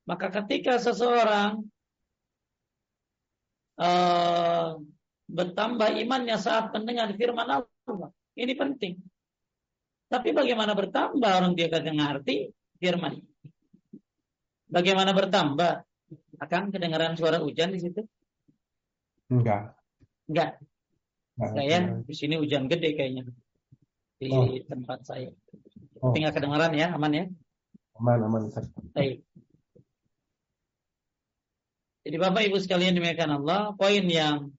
Maka ketika seseorang uh, bertambah imannya saat mendengar firman Allah, ini penting. Tapi bagaimana bertambah orang dia kagak ngerti firman. Bagaimana bertambah? Akan kedengaran suara hujan di situ? Enggak. Enggak. Enggak ya, di sini hujan gede kayaknya. Di oh. tempat saya. Oh. Tinggal kedengaran ya, aman ya? Aman, aman. Baik. Jadi Bapak Ibu sekalian demikian Allah, poin yang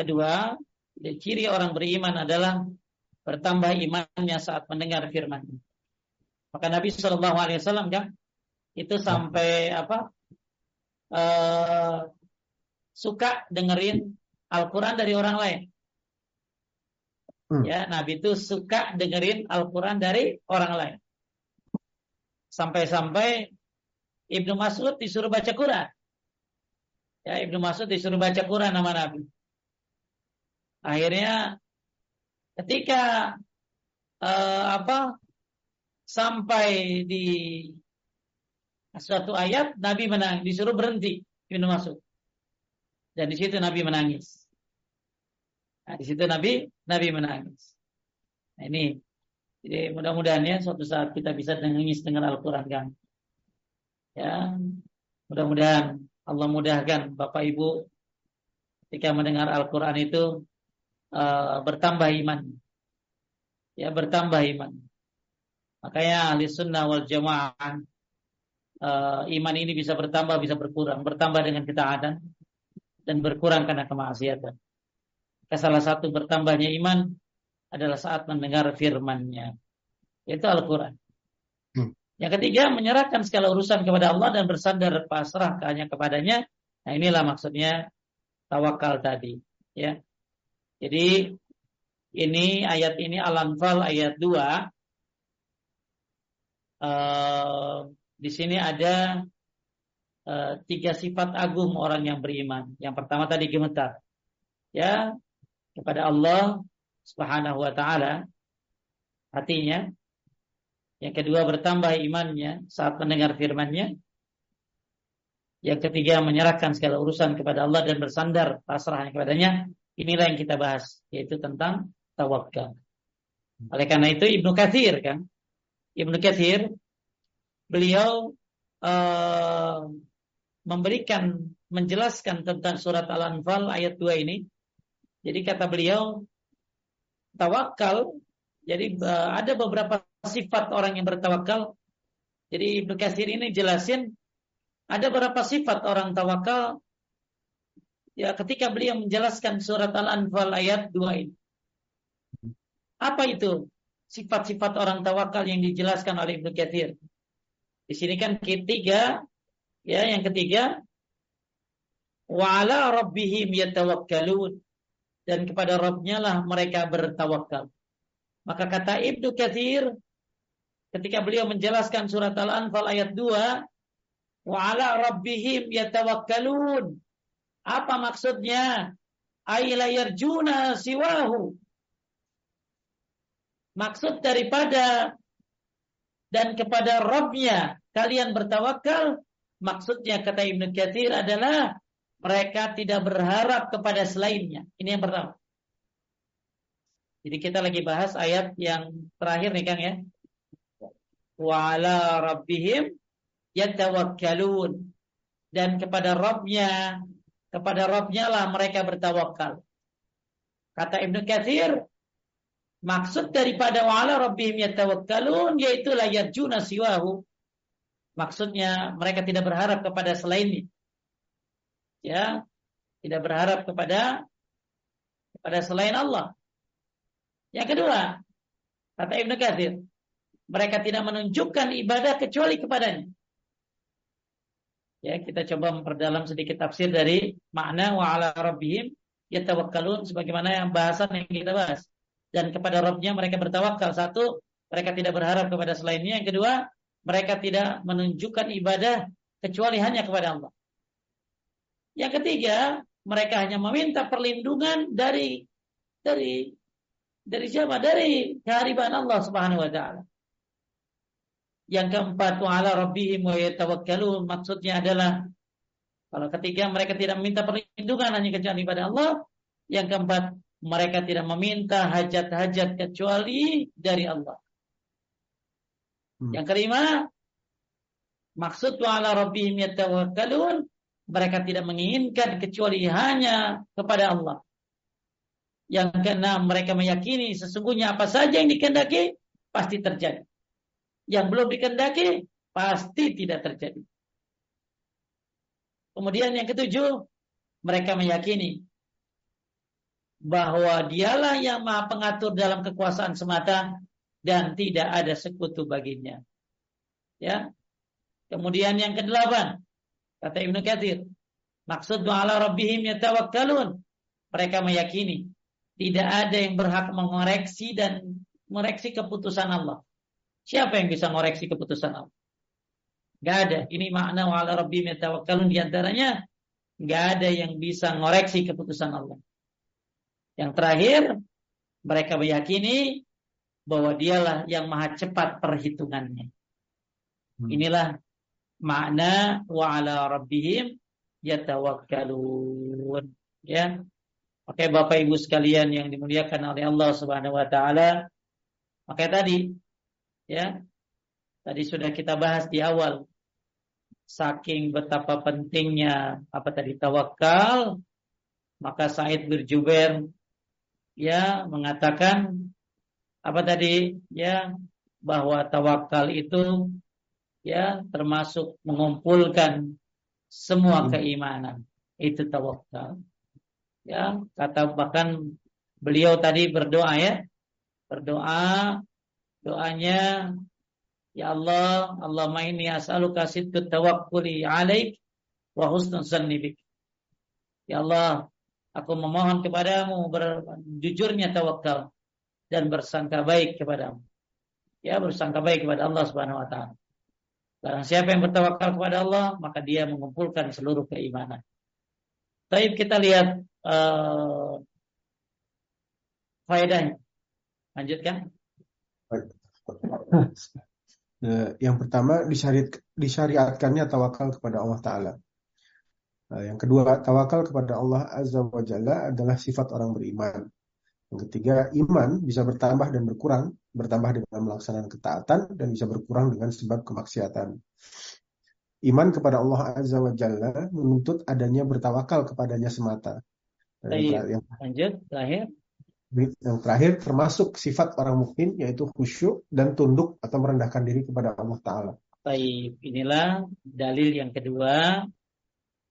kedua, ciri orang beriman adalah bertambah imannya saat mendengar firman. Maka Nabi Shallallahu Alaihi Wasallam kan itu sampai apa uh, suka dengerin Al-Quran dari orang lain. Hmm. Ya, Nabi itu suka dengerin Al-Quran dari orang lain. Sampai-sampai Ibnu Mas'ud disuruh baca Quran. Ya, Ibnu Mas'ud disuruh baca Quran nama Nabi. Akhirnya ketika uh, apa sampai di suatu ayat Nabi menang disuruh berhenti Ibnu Mas'ud. Dan di situ Nabi menangis. Nah, di situ Nabi Nabi menangis. Nah, ini jadi mudah-mudahan ya suatu saat kita bisa menangis dengan Al-Qur'an kan. Ya, mudah-mudahan Allah mudahkan Bapak Ibu ketika mendengar Al-Qur'an itu uh, bertambah iman. Ya, bertambah iman. Makanya ahli sunnah wal jamaah uh, iman ini bisa bertambah, bisa berkurang. Bertambah dengan ketaatan dan berkurang karena kemaksiatan. Salah satu bertambahnya iman adalah saat mendengar firman-Nya. Yaitu Al-Quran. Hmm. Yang ketiga, menyerahkan segala urusan kepada Allah dan bersandar pasrah hanya kepadanya. Nah inilah maksudnya tawakal tadi. Ya, jadi ini ayat ini Al-Anfal ayat 2. Uh, eh, di sini ada uh, tiga sifat agung orang yang beriman. Yang pertama tadi gemetar. Ya, kepada Allah Subhanahu wa taala hatinya. Yang kedua bertambah imannya saat mendengar firman-Nya. Yang ketiga menyerahkan segala urusan kepada Allah dan bersandar pasrah kepadanya. Inilah yang kita bahas, yaitu tentang tawakal. Oleh karena itu Ibnu Katsir kan, Ibnu Katsir beliau uh, memberikan menjelaskan tentang surat Al-Anfal ayat 2 ini. Jadi kata beliau tawakal jadi uh, ada beberapa sifat orang yang bertawakal. Jadi Ibnu Katsir ini jelasin ada beberapa sifat orang tawakal ya ketika beliau menjelaskan surat Al-Anfal ayat 2 ini. Apa itu sifat-sifat orang tawakal yang dijelaskan oleh Ibnu Katsir? Di sini kan ketiga ya yang ketiga wa ala rabbihim yatawakkalun dan kepada Rabbnya lah mereka bertawakal. Maka kata Ibnu Katsir ketika beliau menjelaskan surat Al-Anfal ayat 2 wa ala rabbihim yatawakkalun apa maksudnya? Ailayarjuna siwahu. Maksud daripada dan kepada Robnya kalian bertawakal. Maksudnya kata Ibnu Katsir adalah mereka tidak berharap kepada selainnya. Ini yang pertama. Jadi kita lagi bahas ayat yang terakhir nih Kang ya. Wa ala rabbihim yatawakkalun. Dan kepada Robnya kepada Rabbnya lah mereka bertawakal. Kata Ibnu Katsir, maksud daripada wa'ala rabbihim yatawakkalun yaitu la yarjuna siwahu. Maksudnya mereka tidak berharap kepada selainnya. Ya, tidak berharap kepada kepada selain Allah. Yang kedua, kata Ibnu Katsir, mereka tidak menunjukkan ibadah kecuali kepadanya. Ya, kita coba memperdalam sedikit tafsir dari makna wa ala rabbihim yatawakkalun sebagaimana yang bahasan yang kita bahas. Dan kepada Rabbnya mereka bertawakal. Satu, mereka tidak berharap kepada selainnya. Yang kedua, mereka tidak menunjukkan ibadah kecuali hanya kepada Allah. Yang ketiga, mereka hanya meminta perlindungan dari dari dari siapa? Dari kehariban Allah Subhanahu wa taala. Yang keempat, wa'ala rabbihim wa yatawakkalun. Maksudnya adalah kalau ketiga mereka tidak meminta perlindungan hanya kecuali pada Allah. Yang keempat, mereka tidak meminta hajat-hajat kecuali dari Allah. Hmm. Yang kelima, maksud wa ala rabbihim yatawakkalun, mereka tidak menginginkan kecuali hanya kepada Allah. Yang keenam, mereka meyakini sesungguhnya apa saja yang dikehendaki pasti terjadi. Yang belum dikehendaki pasti tidak terjadi. Kemudian yang ketujuh, mereka meyakini bahwa dialah yang maha pengatur dalam kekuasaan semata dan tidak ada sekutu baginya. Ya. Kemudian yang kedelapan, kata Ibnu Katsir, maksud ala rabbihim yatawakkalun. Mereka meyakini tidak ada yang berhak mengoreksi dan mengoreksi keputusan Allah. Siapa yang bisa mengoreksi keputusan Allah? Gak ada. Ini makna wa ala rabbihim yatawakkalun di antaranya gak ada yang bisa mengoreksi keputusan Allah. Yang terakhir, mereka meyakini bahwa dialah yang maha cepat perhitungannya. Hmm. Inilah makna wa ala rabbihim yatawakkalun. Ya. Oke Bapak Ibu sekalian yang dimuliakan oleh Allah Subhanahu wa taala. Oke tadi ya. Tadi sudah kita bahas di awal saking betapa pentingnya apa tadi tawakal maka Said bin Jubair ya mengatakan apa tadi ya bahwa tawakal itu ya termasuk mengumpulkan semua hmm. keimanan itu tawakal ya kata bahkan beliau tadi berdoa ya berdoa doanya ya Allah Allahumma inni as'aluka sidqut tawakkuli alaik wa husnul ya Allah aku memohon kepadamu berjujurnya tawakal dan bersangka baik kepadamu. Ya, bersangka baik kepada Allah Subhanahu wa taala. Barang siapa yang bertawakal kepada Allah, maka dia mengumpulkan seluruh keimanan. Tapi kita lihat uh, faedahnya. Lanjutkan. Nah, yang pertama disyariat, disyariatkannya tawakal kepada Allah Ta'ala. Nah, yang kedua, tawakal kepada Allah Azza wa Jalla adalah sifat orang beriman. Yang ketiga, iman bisa bertambah dan berkurang, bertambah dengan melaksanakan ketaatan dan bisa berkurang dengan sebab kemaksiatan. Iman kepada Allah Azza wa Jalla menuntut adanya bertawakal kepadanya semata. yang, yang, lanjut, terakhir. Yang terakhir termasuk sifat orang mukmin yaitu khusyuk dan tunduk atau merendahkan diri kepada Allah Ta'ala. Baik, inilah dalil yang kedua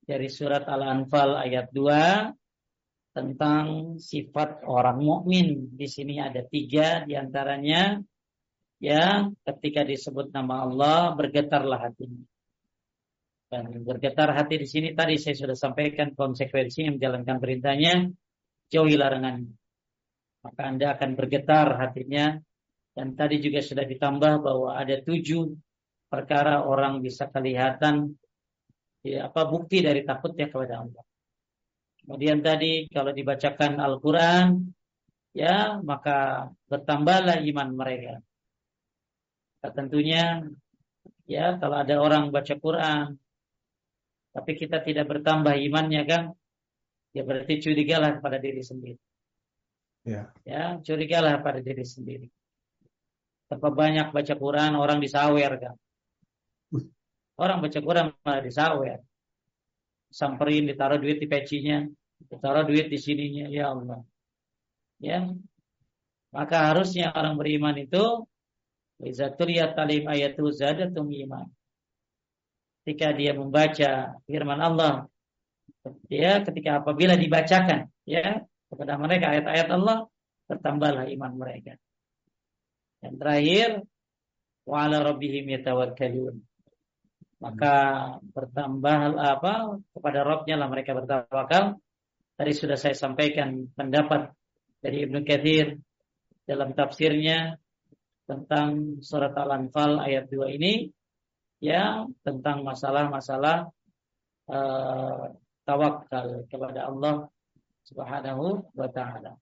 dari surat Al-Anfal ayat 2 tentang sifat orang mukmin. Di sini ada tiga di antaranya ya ketika disebut nama Allah bergetarlah hatinya. Dan bergetar hati di sini tadi saya sudah sampaikan konsekuensinya menjalankan perintahnya, jauhi larangannya. Maka Anda akan bergetar hatinya. Dan tadi juga sudah ditambah bahwa ada tujuh perkara orang bisa kelihatan ya, apa bukti dari takutnya kepada Allah. Kemudian tadi kalau dibacakan Al-Quran, ya maka bertambahlah iman mereka. Nah, tentunya, ya kalau ada orang baca Quran, tapi kita tidak bertambah imannya kan, ya berarti curigalah kepada diri sendiri. Ya. Ya, curigalah pada diri sendiri. Terlalu banyak baca Quran, orang disawer kan. Orang baca Quran malah disawer. Samperin, ditaruh duit di pecinya. Taruh duit di sininya, ya Allah. Ya. Maka harusnya orang beriman itu Izatuliyat talim ayatu zadatum iman. Ketika dia membaca firman Allah, ya, ketika apabila dibacakan, ya, kepada mereka ayat-ayat Allah, bertambahlah iman mereka. Dan terakhir, wa ala rabbihim yatawakkalun. Maka bertambah apa kepada Rabbnya lah mereka bertawakal Tadi sudah saya sampaikan pendapat dari Ibnu Katsir dalam tafsirnya tentang surat Al-Anfal ayat 2 ini ya tentang masalah-masalah uh, tawakal kepada Allah Subhanahu wa taala.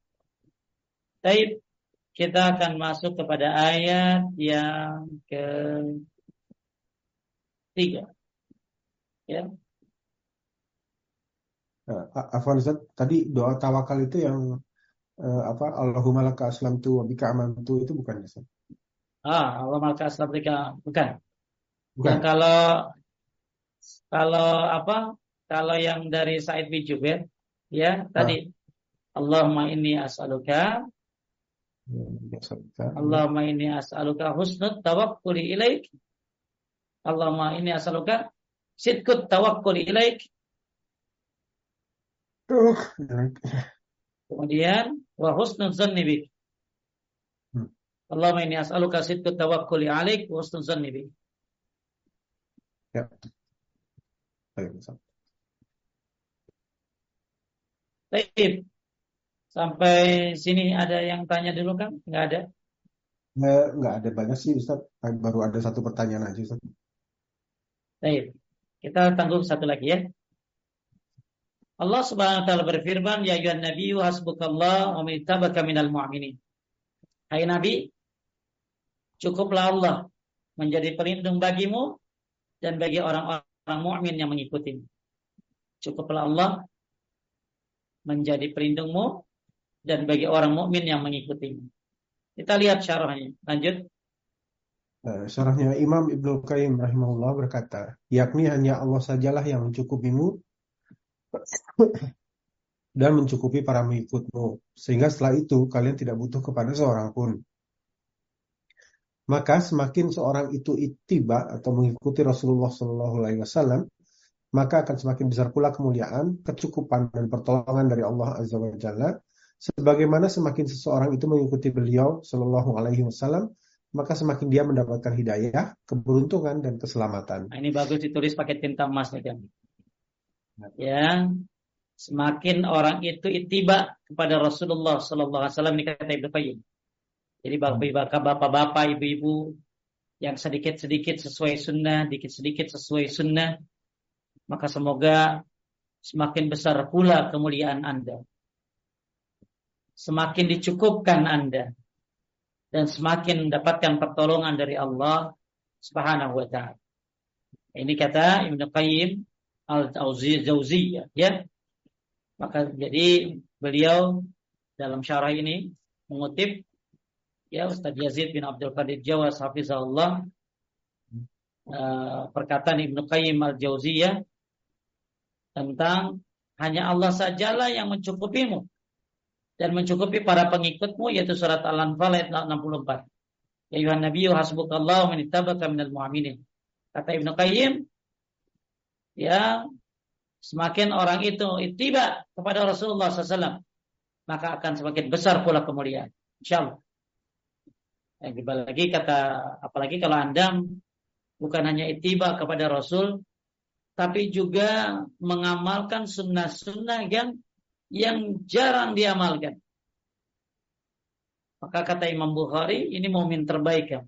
Baik, kita akan masuk kepada ayat yang ke tiga. Ya, Uh, Afwan Ustaz, tadi doa tawakal itu yang uh, apa Allahumma laka aslamtu wa bika amantu itu bukan Ustaz? Ah, Allah maka aslamika bukan. Bukan. Yang kalau kalau apa? Kalau yang dari Said bin Jubair ya tadi Allahumma inni as'aluka Allahumma inni as'aluka husnul tawakkuli ilaik Allahumma inni as'aluka sidqut tawakkuli ilaik Kemudian wa husnul zanni bik. Hmm. Allahumma inni as'aluka sidqut tawakkuli alaik wa husnul zanni bik. Ya. Baik. Sampai sini ada yang tanya dulu kan? Enggak ada? Enggak ada banyak sih Ustaz. Baru ada satu pertanyaan aja Ustaz. Baik. Kita tanggung satu lagi ya. Allah Subhanahu wa taala berfirman, "Ya ayuhan nabiyyu hasbukallah wa man ittabaka minal mu'minin." Hai Nabi, cukuplah Allah menjadi pelindung bagimu dan bagi orang-orang mukmin yang mengikutimu. Cukuplah Allah menjadi pelindungmu dan bagi orang mukmin yang mengikutimu. Kita lihat syarahnya. Lanjut. Uh, syarahnya Imam Ibnu Qayyim rahimahullah berkata, yakni hanya Allah sajalah yang mencukupimu <coughs> dan mencukupi para mengikutmu. Sehingga setelah itu kalian tidak butuh kepada seorang pun. Maka semakin seorang itu itiba atau mengikuti Rasulullah Shallallahu Alaihi Wasallam, maka akan semakin besar pula kemuliaan, kecukupan dan pertolongan dari Allah Azza wa Jalla. Sebagaimana semakin seseorang itu mengikuti beliau Shallallahu Alaihi Wasallam, maka semakin dia mendapatkan hidayah, keberuntungan dan keselamatan. Nah, ini bagus ditulis pakai tinta emas nih kan ya semakin orang itu itiba kepada Rasulullah Sallallahu Alaihi Wasallam ini kata Qayyim. Jadi bapak-bapak, ibu-ibu yang sedikit-sedikit sesuai sunnah, dikit-sedikit sesuai sunnah, maka semoga semakin besar pula kemuliaan Anda. Semakin dicukupkan Anda dan semakin mendapatkan pertolongan dari Allah Subhanahu wa taala. Ini kata Ibnu Qayyim al-Jauziyah ya. Maka jadi beliau dalam syarah ini mengutip ya Ustaz Yazid bin Abdul Qadir Jawas hafizahullah uh, perkataan Ibnu Qayyim al-Jauziyah tentang hanya Allah sajalah yang mencukupimu dan mencukupi para pengikutmu yaitu surat Al-Anfal ayat 64. Ya Yuhan Nabiyyu hasbukallahu min ittabaka minal mu'minin. Kata Ibnu Qayyim, ya semakin orang itu tiba kepada Rasulullah SAW maka akan semakin besar pula kemuliaan insyaallah yang lagi kata apalagi kalau anda bukan hanya itiba kepada Rasul tapi juga mengamalkan sunnah-sunnah yang yang jarang diamalkan maka kata Imam Bukhari ini momen terbaik ya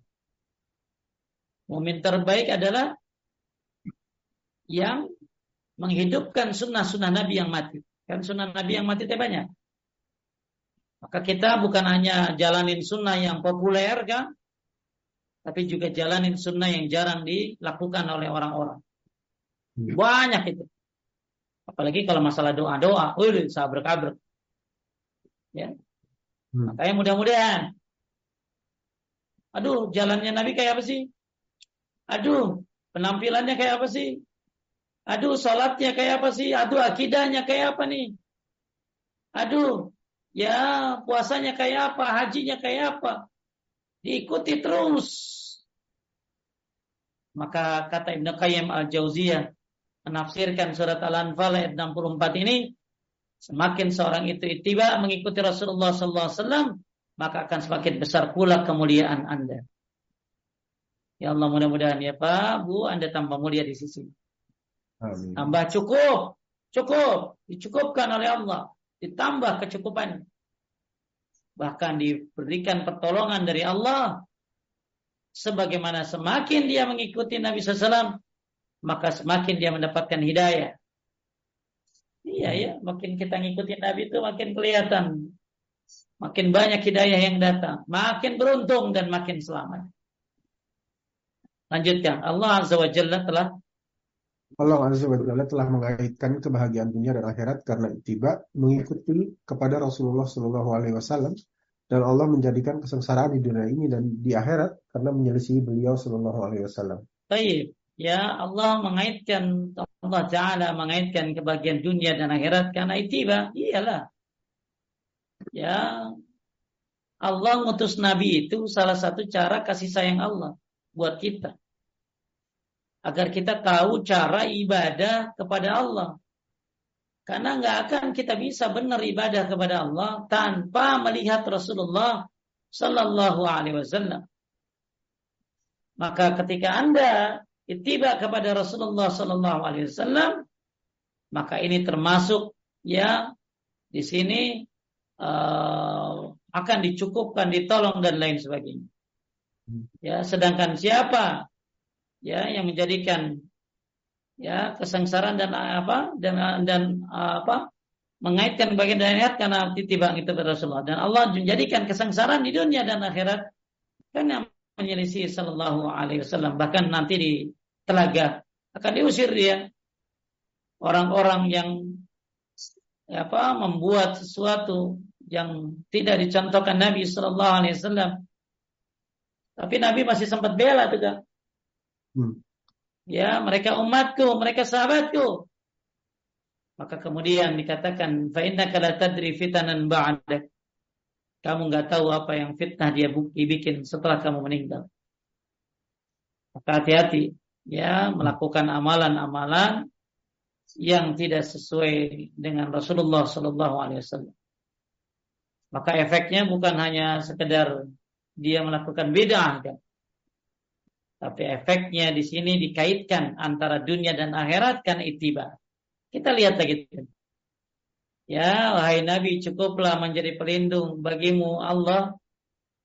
momen terbaik adalah yang menghidupkan sunnah-sunnah Nabi yang mati. Kan sunnah Nabi yang mati itu banyak. Maka kita bukan hanya jalanin sunnah yang populer kan, tapi juga jalanin sunnah yang jarang dilakukan oleh orang-orang. Banyak itu. Apalagi kalau masalah doa-doa, wih, sabar-kabar. Ya. Hmm. Makanya mudah-mudahan. Aduh, jalannya Nabi kayak apa sih? Aduh, penampilannya kayak apa sih? Aduh, salatnya kayak apa sih? Aduh, akidahnya kayak apa nih? Aduh, ya puasanya kayak apa? Hajinya kayak apa? Diikuti terus. Maka kata Ibnu Qayyim al-Jauziyah menafsirkan surat Al-Anfal ayat 64 ini, semakin seorang itu itiba mengikuti Rasulullah SAW, maka akan semakin besar pula kemuliaan Anda. Ya Allah mudah-mudahan ya Pak, Bu, Anda tambah mulia di sisi. Amin. Tambah cukup, cukup, dicukupkan oleh Allah, ditambah kecukupan. Bahkan diberikan pertolongan dari Allah. Sebagaimana semakin dia mengikuti Nabi SAW, maka semakin dia mendapatkan hidayah. Iya ya, makin kita ngikutin Nabi itu makin kelihatan. Makin banyak hidayah yang datang. Makin beruntung dan makin selamat. Lanjutkan. Allah Azza wa Jalla telah Allah Azza wa Jalla telah mengaitkan kebahagiaan dunia dan akhirat karena tiba mengikuti kepada Rasulullah Shallallahu Alaihi Wasallam dan Allah menjadikan kesengsaraan di dunia ini dan di akhirat karena menyelisihi beliau Shallallahu Alaihi Wasallam. Baik, ya Allah mengaitkan Allah Taala mengaitkan kebahagiaan dunia dan akhirat karena itiba, iyalah. Ya, Allah ngutus Nabi itu salah satu cara kasih sayang Allah buat kita. Agar kita tahu cara ibadah kepada Allah. Karena nggak akan kita bisa benar ibadah kepada Allah tanpa melihat Rasulullah Sallallahu Alaihi Wasallam. Maka ketika anda itiba kepada Rasulullah Sallallahu Alaihi Wasallam, maka ini termasuk ya di sini uh, akan dicukupkan, ditolong dan lain sebagainya. Ya, sedangkan siapa ya yang menjadikan ya kesengsaraan dan apa dan dan apa mengaitkan bagian dari ayat karena titibang itu kepada Rasulullah. Dan Allah menjadikan kesengsaraan di dunia dan akhirat kan yang menyelisih Sallallahu Alaihi Wasallam. Bahkan nanti di telaga akan diusir dia orang-orang yang apa membuat sesuatu yang tidak dicontohkan Nabi Shallallahu Alaihi Wasallam. Tapi Nabi masih sempat bela juga. Hmm. Ya, mereka umatku, mereka sahabatku. Maka kemudian dikatakan, "Fa kala tadri fitanan ba'dak." Kamu nggak tahu apa yang fitnah dia bikin setelah kamu meninggal. Maka hati-hati ya melakukan amalan-amalan yang tidak sesuai dengan Rasulullah Sallallahu Alaihi Wasallam. Maka efeknya bukan hanya sekedar dia melakukan bid'ah kan. Tapi efeknya di sini dikaitkan antara dunia dan akhirat kan itiba. Kita lihat lagi. Ya, wahai Nabi, cukuplah menjadi pelindung bagimu Allah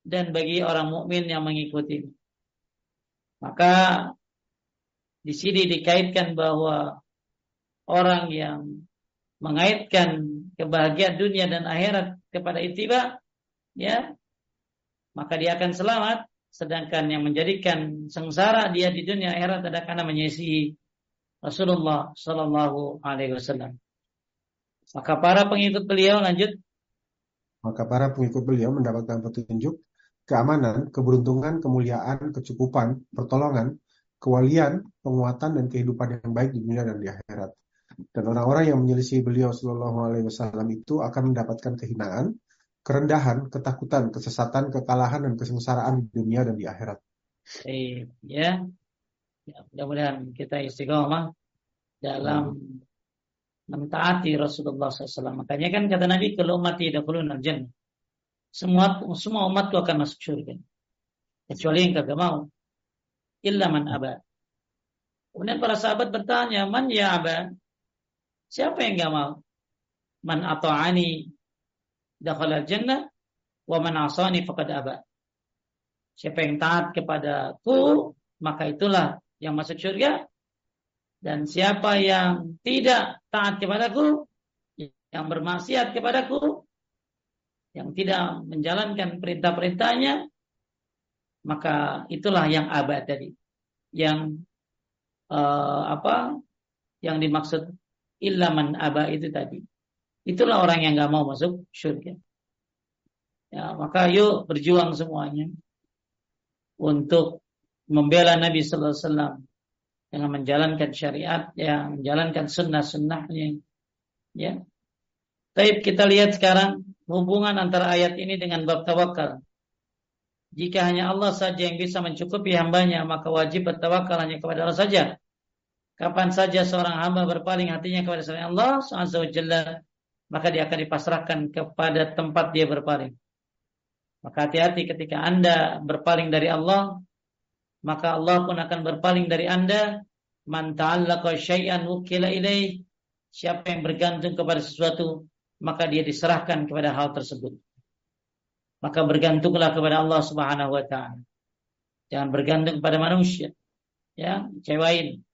dan bagi orang mukmin yang mengikuti. Maka di sini dikaitkan bahwa orang yang mengaitkan kebahagiaan dunia dan akhirat kepada itiba, ya, maka dia akan selamat. Sedangkan yang menjadikan sengsara dia di dunia akhirat adalah karena menyisi Rasulullah Shallallahu Alaihi Wasallam. Maka para pengikut beliau lanjut. Maka para pengikut beliau mendapatkan petunjuk, keamanan, keberuntungan, kemuliaan, kecukupan, pertolongan, kewalian, penguatan, dan kehidupan yang baik di dunia dan di akhirat. Dan orang-orang yang menyelisih beliau Shallallahu Alaihi Wasallam itu akan mendapatkan kehinaan, kerendahan, ketakutan, kesesatan, kekalahan, dan kesengsaraan di dunia dan di akhirat. Eh, ya, ya mudah-mudahan kita istiqomah dalam hmm. mentaati Rasulullah SAW. Makanya kan kata Nabi, kalau umat tidak perlu jannah. Semua semua umatku akan masuk surga. Kecuali yang kagak mau. Illa man aba. Kemudian para sahabat bertanya, man ya aba? Siapa yang nggak mau? Man ata'ani dakhala jannah wa man asani faqad aba. Siapa yang taat kepadaku, maka itulah yang masuk surga. Dan siapa yang tidak taat kepadaku, yang bermaksiat kepadaku, yang tidak menjalankan perintah-perintahnya, maka itulah yang abad tadi. Yang uh, apa? Yang dimaksud Ilaman aba itu tadi. Itulah orang yang nggak mau masuk surga. Ya, maka yuk berjuang semuanya untuk membela Nabi Sallallahu Alaihi Wasallam dengan menjalankan syariat, yang menjalankan sunnah-sunnahnya. Ya. Tapi kita lihat sekarang hubungan antara ayat ini dengan bab tawakal. Jika hanya Allah saja yang bisa mencukupi hambanya, maka wajib bertawakal hanya kepada Allah saja. Kapan saja seorang hamba berpaling hatinya kepada selain Allah maka dia akan dipasrahkan kepada tempat dia berpaling. Maka hati-hati ketika Anda berpaling dari Allah, maka Allah pun akan berpaling dari Anda. Man syai'an wukila ilaih. Siapa yang bergantung kepada sesuatu, maka dia diserahkan kepada hal tersebut. Maka bergantunglah kepada Allah Subhanahu wa taala. Jangan bergantung kepada manusia. Ya, cewain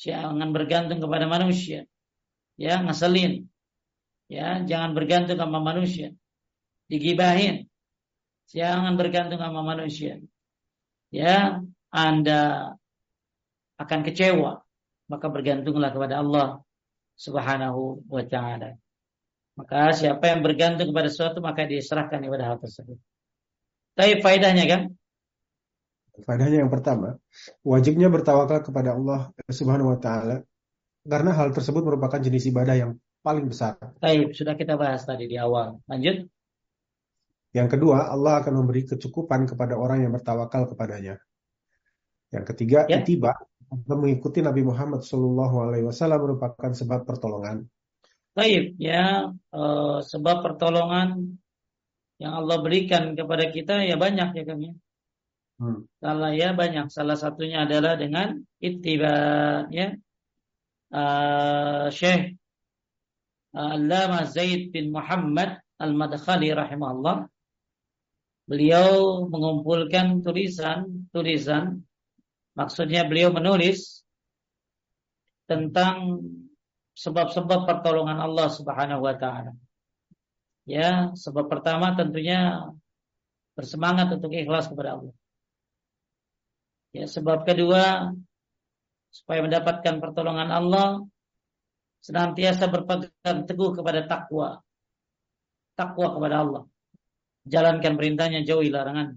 jangan bergantung kepada manusia. Ya, ngeselin. Ya, jangan bergantung sama manusia. Digibahin. Jangan bergantung sama manusia. Ya, Anda akan kecewa. Maka bergantunglah kepada Allah Subhanahu wa taala. Maka siapa yang bergantung kepada sesuatu maka diserahkan kepada hal tersebut. Tapi faedahnya kan? Faedahnya yang pertama, wajibnya bertawakal kepada Allah Subhanahu wa taala karena hal tersebut merupakan jenis ibadah yang paling besar. Baik, sudah kita bahas tadi di awal. Lanjut. Yang kedua, Allah akan memberi kecukupan kepada orang yang bertawakal kepadanya. Yang ketiga, ya. itiba mengikuti Nabi Muhammad Shallallahu Alaihi Wasallam merupakan sebab pertolongan. Baik, ya uh, sebab pertolongan yang Allah berikan kepada kita ya banyak ya kami. Hmm. Salah ya banyak. Salah satunya adalah dengan ittiba ya. Uh, Syekh uh, Allama Zaid bin Muhammad Al-Madkhali rahimahullah beliau mengumpulkan tulisan-tulisan maksudnya beliau menulis tentang sebab-sebab pertolongan Allah Subhanahu wa taala. Ya, sebab pertama tentunya bersemangat untuk ikhlas kepada Allah. Ya, sebab kedua supaya mendapatkan pertolongan Allah senantiasa berpegang teguh kepada takwa. Takwa kepada Allah. Jalankan perintahnya, jauhi larangan.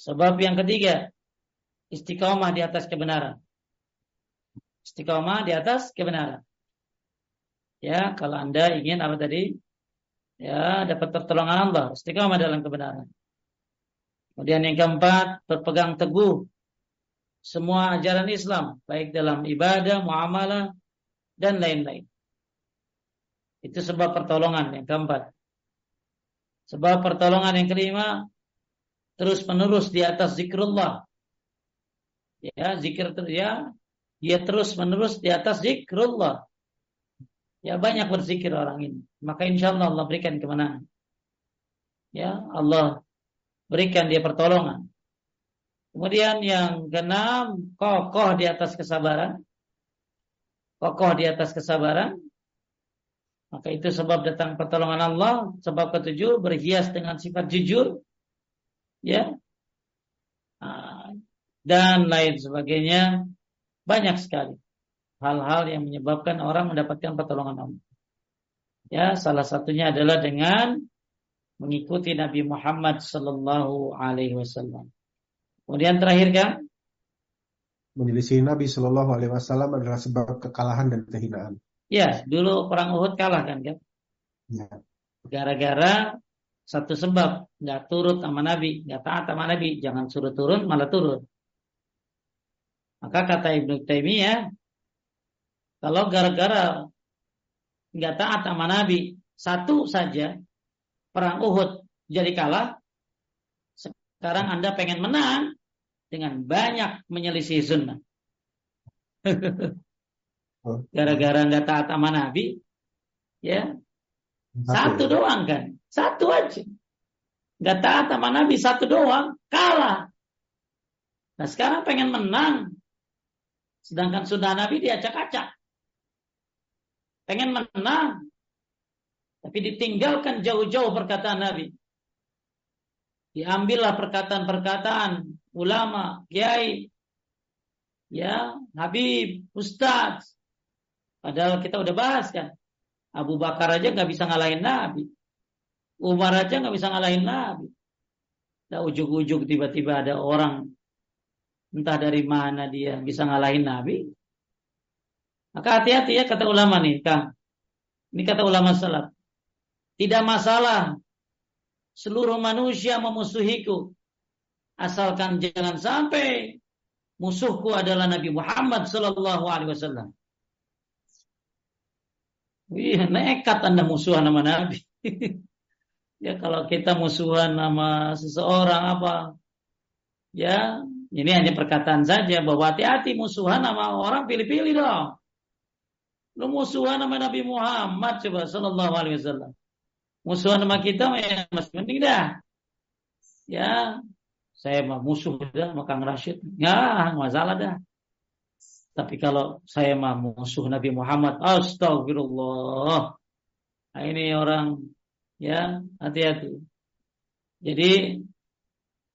Sebab yang ketiga, istiqomah di atas kebenaran. Istiqomah di atas kebenaran. Ya, kalau Anda ingin apa tadi? Ya, dapat pertolongan Allah, istiqamah dalam kebenaran. Kemudian yang keempat, berpegang teguh semua ajaran Islam, baik dalam ibadah, muamalah, dan lain-lain. Itu sebab pertolongan yang keempat. Sebab pertolongan yang kelima, terus menerus di atas zikrullah. Ya, zikir ya, dia terus menerus di atas zikrullah. Ya banyak berzikir orang ini. Maka insya Allah Allah berikan kemenangan. Ya Allah berikan dia pertolongan. Kemudian yang keenam, kokoh di atas kesabaran. Kokoh di atas kesabaran. Maka itu sebab datang pertolongan Allah. Sebab ketujuh, berhias dengan sifat jujur. Ya. Ah, dan lain sebagainya. Banyak sekali hal-hal yang menyebabkan orang mendapatkan pertolongan Allah. Ya, salah satunya adalah dengan mengikuti Nabi Muhammad sallallahu alaihi wasallam. Kemudian terakhir kan menyelisih Nabi Shallallahu Alaihi Wasallam adalah sebab kekalahan dan kehinaan. Ya, dulu perang Uhud kalah kan kan? Ya. Gara-gara satu sebab nggak turut sama Nabi, nggak taat sama Nabi, jangan suruh turun malah turun. Maka kata Ibnu Taimiyah, kalau gara-gara nggak taat sama Nabi satu saja perang Uhud jadi kalah, sekarang Anda pengen menang dengan banyak menyelisih sunnah. <laughs> Gara-gara nggak taat sama Nabi, ya satu doang kan, satu aja. Nggak taat sama Nabi satu doang, kalah. Nah sekarang pengen menang, sedangkan sunnah Nabi diacak-acak pengen menang, tapi ditinggalkan jauh-jauh perkataan Nabi. Diambillah perkataan-perkataan ulama, kiai, ya, Habib, Ustaz. Padahal kita udah bahas kan. Abu Bakar aja nggak bisa ngalahin Nabi. Umar aja nggak bisa ngalahin Nabi. Nah, ujuk-ujuk tiba-tiba ada orang entah dari mana dia bisa ngalahin Nabi. Maka hati-hati ya kata ulama nih, Kang. Ini kata ulama salaf. Tidak masalah seluruh manusia memusuhiku. Asalkan jangan sampai musuhku adalah Nabi Muhammad sallallahu alaihi wasallam. Wih, nekat Anda musuhan nama Nabi. <laughs> ya kalau kita musuhan nama seseorang apa? Ya, ini hanya perkataan saja bahwa hati-hati musuhan nama orang pilih-pilih dong. Lu musuhan sama Nabi Muhammad coba sallallahu alaihi wasallam. Musuhan sama kita ya mas mending dah. Ya, saya mah musuh dah sama Kang Rashid. Ya, masalah dah. Tapi kalau saya mah musuh Nabi Muhammad, astagfirullah. Nah, ini orang ya hati-hati. Jadi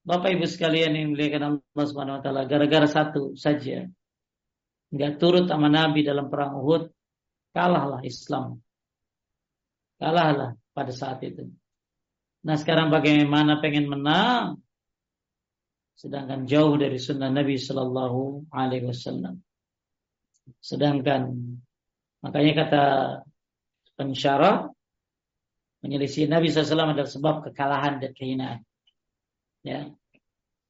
Bapak Ibu sekalian yang dimuliakan Allah Subhanahu wa taala gara-gara satu saja nggak turut sama Nabi dalam perang Uhud kalahlah Islam. Kalahlah pada saat itu. Nah sekarang bagaimana pengen menang? Sedangkan jauh dari sunnah Nabi Shallallahu Alaihi Wasallam. Sedangkan makanya kata pensyarah menyelisih Nabi SAW adalah sebab kekalahan dan kehinaan. Ya,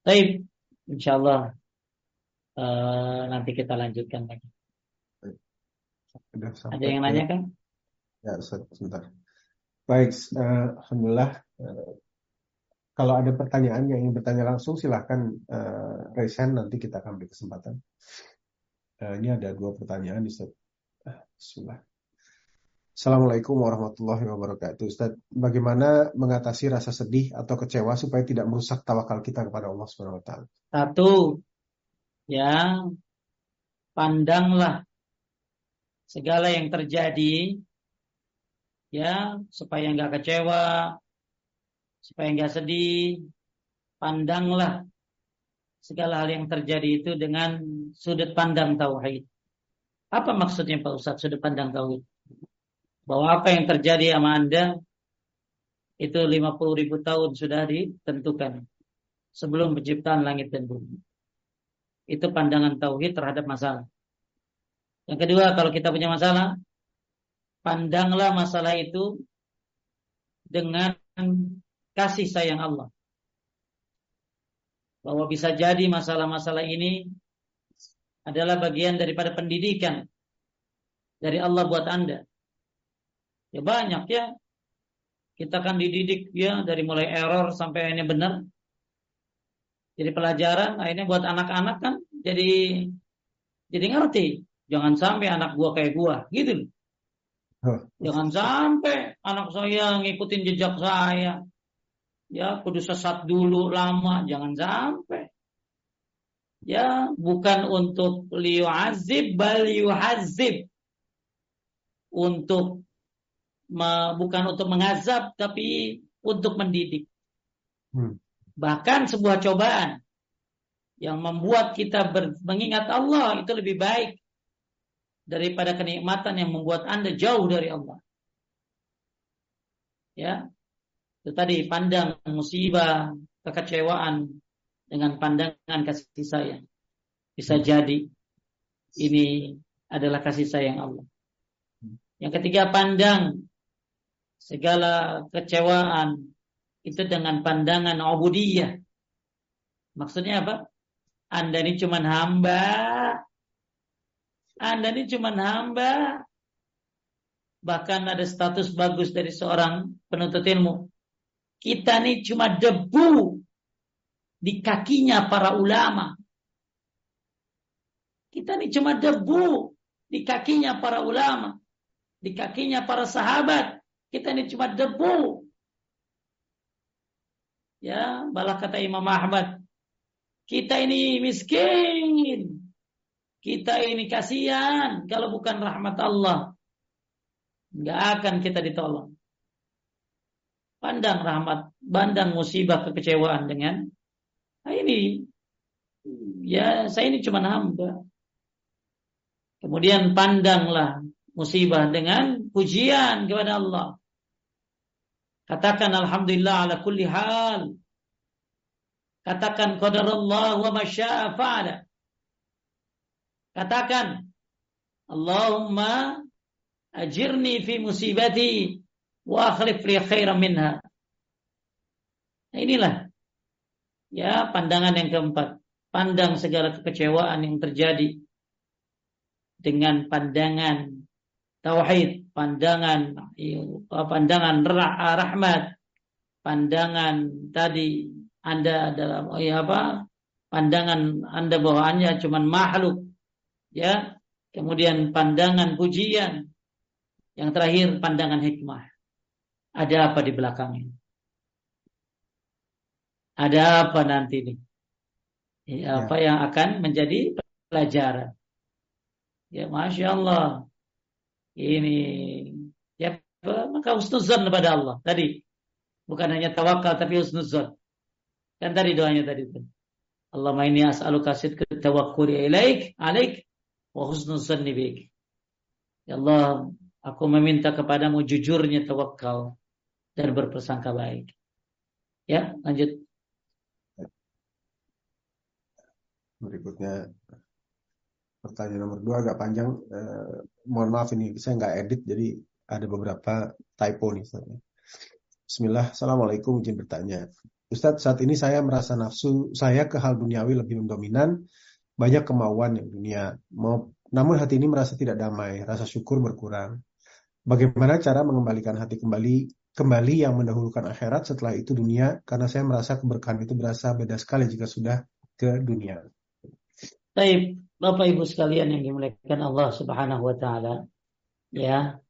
Baik, insya Allah uh, nanti kita lanjutkan lagi. Ada yang nanya kan? Ya, sebentar. Baik, uh, alhamdulillah. Uh, kalau ada pertanyaan yang ingin bertanya langsung, silahkan uh, raise hand. Nanti kita akan beri kesempatan. Uh, ini ada dua pertanyaan. Ustaz. Bismillah. Assalamualaikum warahmatullahi wabarakatuh. Ustaz, bagaimana mengatasi rasa sedih atau kecewa supaya tidak merusak tawakal kita kepada Allah Subhanahu wa taala? Satu, ya, pandanglah segala yang terjadi ya, supaya nggak kecewa, supaya nggak sedih. Pandanglah segala hal yang terjadi itu dengan sudut pandang tauhid. Apa maksudnya Pak Ustadz sudut pandang tauhid? bahwa apa yang terjadi sama Anda itu 50 ribu tahun sudah ditentukan sebelum penciptaan langit dan bumi. Itu pandangan tauhid terhadap masalah. Yang kedua, kalau kita punya masalah, pandanglah masalah itu dengan kasih sayang Allah. Bahwa bisa jadi masalah-masalah ini adalah bagian daripada pendidikan dari Allah buat Anda. Ya banyak ya. Kita kan dididik ya dari mulai error sampai akhirnya benar. Jadi pelajaran akhirnya buat anak-anak kan jadi jadi ngerti. Jangan sampai anak gua kayak gua, gitu Jangan sampai anak saya ngikutin jejak saya. Ya, kudu sesat dulu lama, jangan sampai. Ya, bukan untuk liyu'azib bal yuhazib. Untuk bukan untuk mengazab tapi untuk mendidik. Hmm. Bahkan sebuah cobaan yang membuat kita ber, mengingat Allah itu lebih baik daripada kenikmatan yang membuat Anda jauh dari Allah. Ya. Itu tadi pandang musibah, kekecewaan dengan pandangan kasih sayang. Bisa hmm. jadi ini adalah kasih sayang Allah. Yang ketiga pandang segala kecewaan itu dengan pandangan ubudiyah. Maksudnya apa? Anda ini cuma hamba. Anda ini cuma hamba. Bahkan ada status bagus dari seorang penuntut ilmu. Kita ini cuma debu di kakinya para ulama. Kita ini cuma debu di kakinya para ulama. Di kakinya para sahabat kita ini cuma debu. Ya, balah kata Imam Ahmad. Kita ini miskin. Kita ini kasihan kalau bukan rahmat Allah. Nggak akan kita ditolong. Pandang rahmat, pandang musibah kekecewaan dengan nah ini ya saya ini cuma hamba. Kemudian pandanglah musibah dengan pujian kepada Allah. Katakan alhamdulillah ala kulli hal. Katakan qadarullah wa masya'a fa'ala. Katakan Allahumma ajirni fi musibati wa akhlif li khairan minha. Nah, inilah ya pandangan yang keempat. Pandang segala kekecewaan yang terjadi dengan pandangan tauhid, pandangan pandangan rahmat, pandangan tadi Anda dalam oh ya apa? Pandangan Anda bahwa Anda cuma makhluk. Ya. Kemudian pandangan pujian. Yang terakhir pandangan hikmah. Ada apa di belakangnya? Ada apa nanti ini? Ya, apa yang akan menjadi pelajaran? Ya, masya Allah ini ya maka husnuzan kepada Allah tadi bukan hanya tawakal tapi husnuzan kan tadi doanya tadi Allahumma inni as'aluka sidqa tawakkuli ilaik alaik wa husnuzan bik ya Allah Aku meminta kepadamu jujurnya tawakal dan berpersangka baik. Ya, lanjut. Berikutnya pertanyaan nomor dua agak panjang. Eh, mohon maaf ini saya nggak edit jadi ada beberapa typo nih. Bismillah, Assalamualaikum izin bertanya. Ustadz, saat ini saya merasa nafsu saya ke hal duniawi lebih dominan, banyak kemauan yang dunia. Mau, namun hati ini merasa tidak damai, rasa syukur berkurang. Bagaimana cara mengembalikan hati kembali kembali yang mendahulukan akhirat setelah itu dunia karena saya merasa keberkahan itu berasa beda sekali jika sudah ke dunia. Baik, Bapak Ibu sekalian yang dimuliakan Allah Subhanahu wa taala. Ya.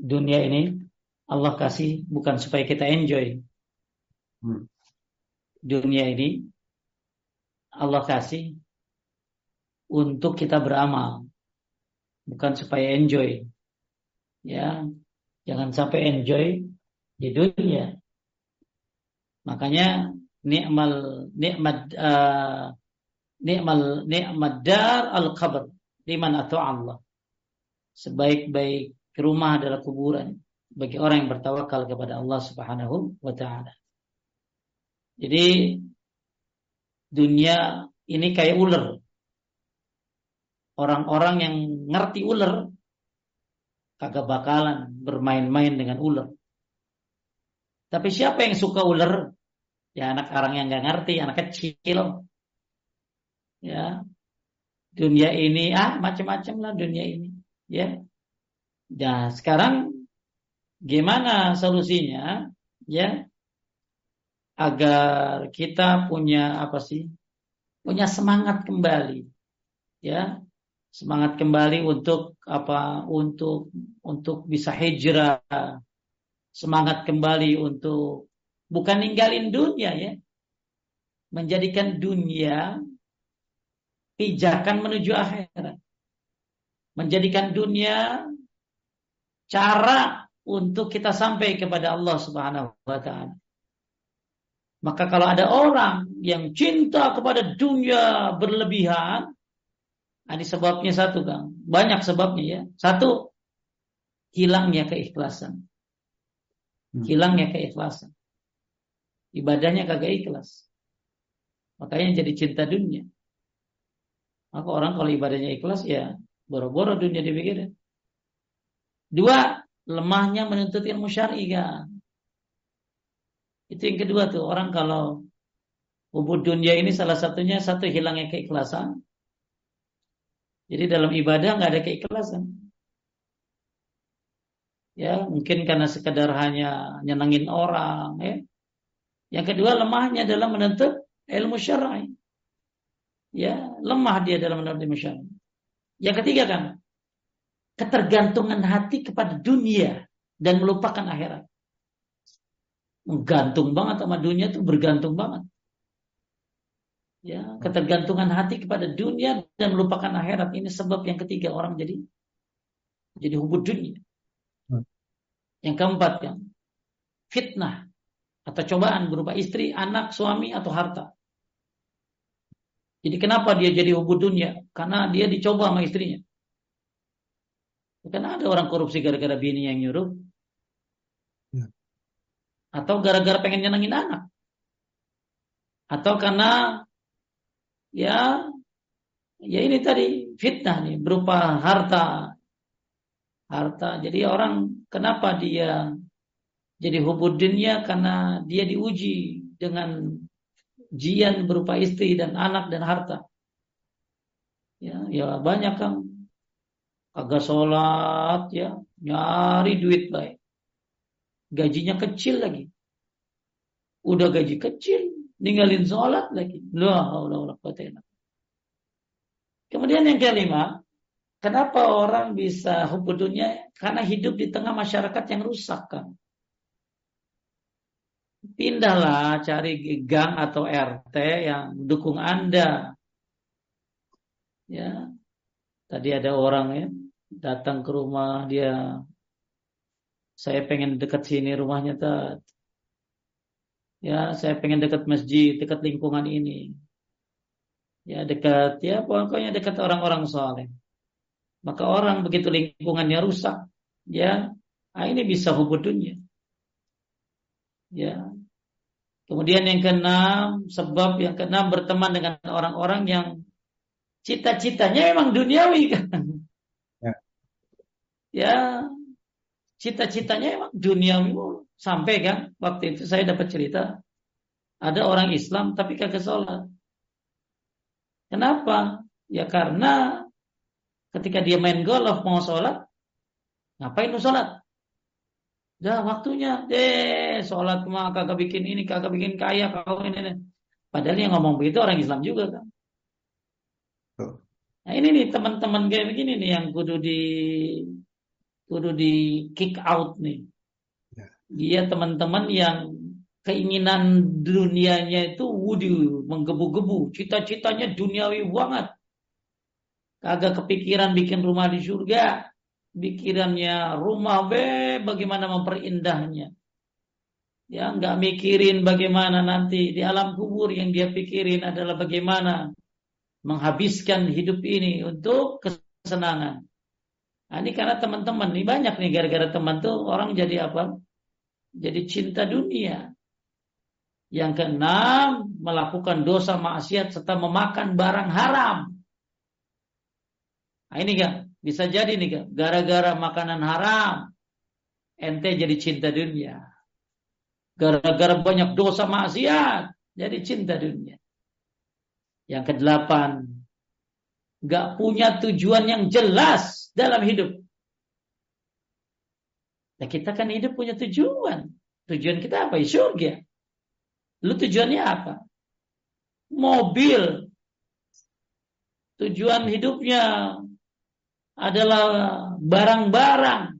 Dunia ini Allah kasih bukan supaya kita enjoy. Hmm. Dunia ini Allah kasih untuk kita beramal. Bukan supaya enjoy. Ya, jangan sampai enjoy di dunia. Makanya nikmal nikmat uh, ni'mal ni'mad dar al qabr liman atau Allah. Sebaik-baik rumah adalah kuburan bagi orang yang bertawakal kepada Allah Subhanahu wa taala. Jadi dunia ini kayak ular. Orang-orang yang ngerti ular kagak bakalan bermain-main dengan ular. Tapi siapa yang suka ular? Ya anak orang yang nggak ngerti, anak kecil ya dunia ini ah macam-macam lah dunia ini ya nah sekarang gimana solusinya ya agar kita punya apa sih punya semangat kembali ya semangat kembali untuk apa untuk untuk bisa hijrah semangat kembali untuk bukan ninggalin dunia ya menjadikan dunia pijakan menuju akhirat. Menjadikan dunia cara untuk kita sampai kepada Allah Subhanahu wa taala. Maka kalau ada orang yang cinta kepada dunia berlebihan, nah, ini sebabnya satu Kang. Banyak sebabnya ya. Satu, hilangnya keikhlasan. Hmm. Hilangnya keikhlasan. Ibadahnya kagak ikhlas. Makanya jadi cinta dunia. Maka orang kalau ibadahnya ikhlas ya boro-boro dunia dipikirin. Dua, lemahnya menuntut ilmu syar'i kan. Itu yang kedua tuh orang kalau ubud dunia ini salah satunya satu hilangnya keikhlasan. Jadi dalam ibadah nggak ada keikhlasan. Ya mungkin karena sekedar hanya nyenangin orang. Ya. Yang kedua lemahnya adalah menuntut ilmu syar'i ya lemah dia dalam menuruti masyarakat. Yang ketiga kan ketergantungan hati kepada dunia dan melupakan akhirat. Menggantung banget sama dunia itu bergantung banget. Ya, ketergantungan hati kepada dunia dan melupakan akhirat ini sebab yang ketiga orang jadi jadi hubud dunia. Hmm. Yang keempat yang fitnah atau cobaan berupa istri, anak, suami atau harta. Jadi kenapa dia jadi hubud dunia? Karena dia dicoba sama istrinya. Karena ada orang korupsi gara-gara bini yang nyuruh. Atau gara-gara pengen nyenengin anak. Atau karena ya ya ini tadi fitnah nih berupa harta. Harta. Jadi orang kenapa dia jadi hubud dunia karena dia diuji dengan jian berupa istri dan anak dan harta. Ya, ya banyak kan kagak sholat ya, nyari duit baik. Gajinya kecil lagi. Udah gaji kecil, ninggalin sholat lagi. Kemudian yang kelima, kenapa orang bisa hubudunya? Karena hidup di tengah masyarakat yang rusak kan pindahlah cari gang atau RT yang dukung Anda. Ya. Tadi ada orang ya datang ke rumah dia saya pengen dekat sini rumahnya tat. Ya, saya pengen dekat masjid, dekat lingkungan ini. Ya, dekat ya pokoknya dekat orang-orang soleh. Maka orang begitu lingkungannya rusak, ya, nah ini bisa hubud dunia. Ya. Kemudian yang keenam, sebab yang keenam berteman dengan orang-orang yang cita-citanya memang duniawi kan. Ya. ya cita-citanya emang duniawi sampai kan waktu itu saya dapat cerita ada orang Islam tapi kagak sholat. Kenapa? Ya karena ketika dia main golf mau sholat, ngapain lu sholat? Dah waktunya, deh sholat mah kagak bikin ini, kagak bikin kaya, kau ini, ini. Padahal yang ngomong begitu orang Islam juga kan. Nah ini nih teman-teman kayak begini nih yang kudu di kudu di kick out nih. Ya. Dia teman-teman yang keinginan dunianya itu wudi menggebu-gebu, cita-citanya duniawi banget. Kagak kepikiran bikin rumah di surga, pikirannya rumah be bagaimana memperindahnya. Ya, nggak mikirin bagaimana nanti di alam kubur yang dia pikirin adalah bagaimana menghabiskan hidup ini untuk kesenangan. Nah, ini karena teman-teman nih banyak nih gara-gara teman tuh orang jadi apa? Jadi cinta dunia. Yang keenam, melakukan dosa maksiat serta memakan barang haram. Nah, ini kan bisa jadi nih kan, gara-gara makanan haram, ente jadi cinta dunia. Gara-gara banyak dosa maksiat, jadi cinta dunia. Yang kedelapan, gak punya tujuan yang jelas dalam hidup. Nah kita kan hidup punya tujuan. Tujuan kita apa? Ya surga. Lu tujuannya apa? Mobil. Tujuan hidupnya adalah barang-barang.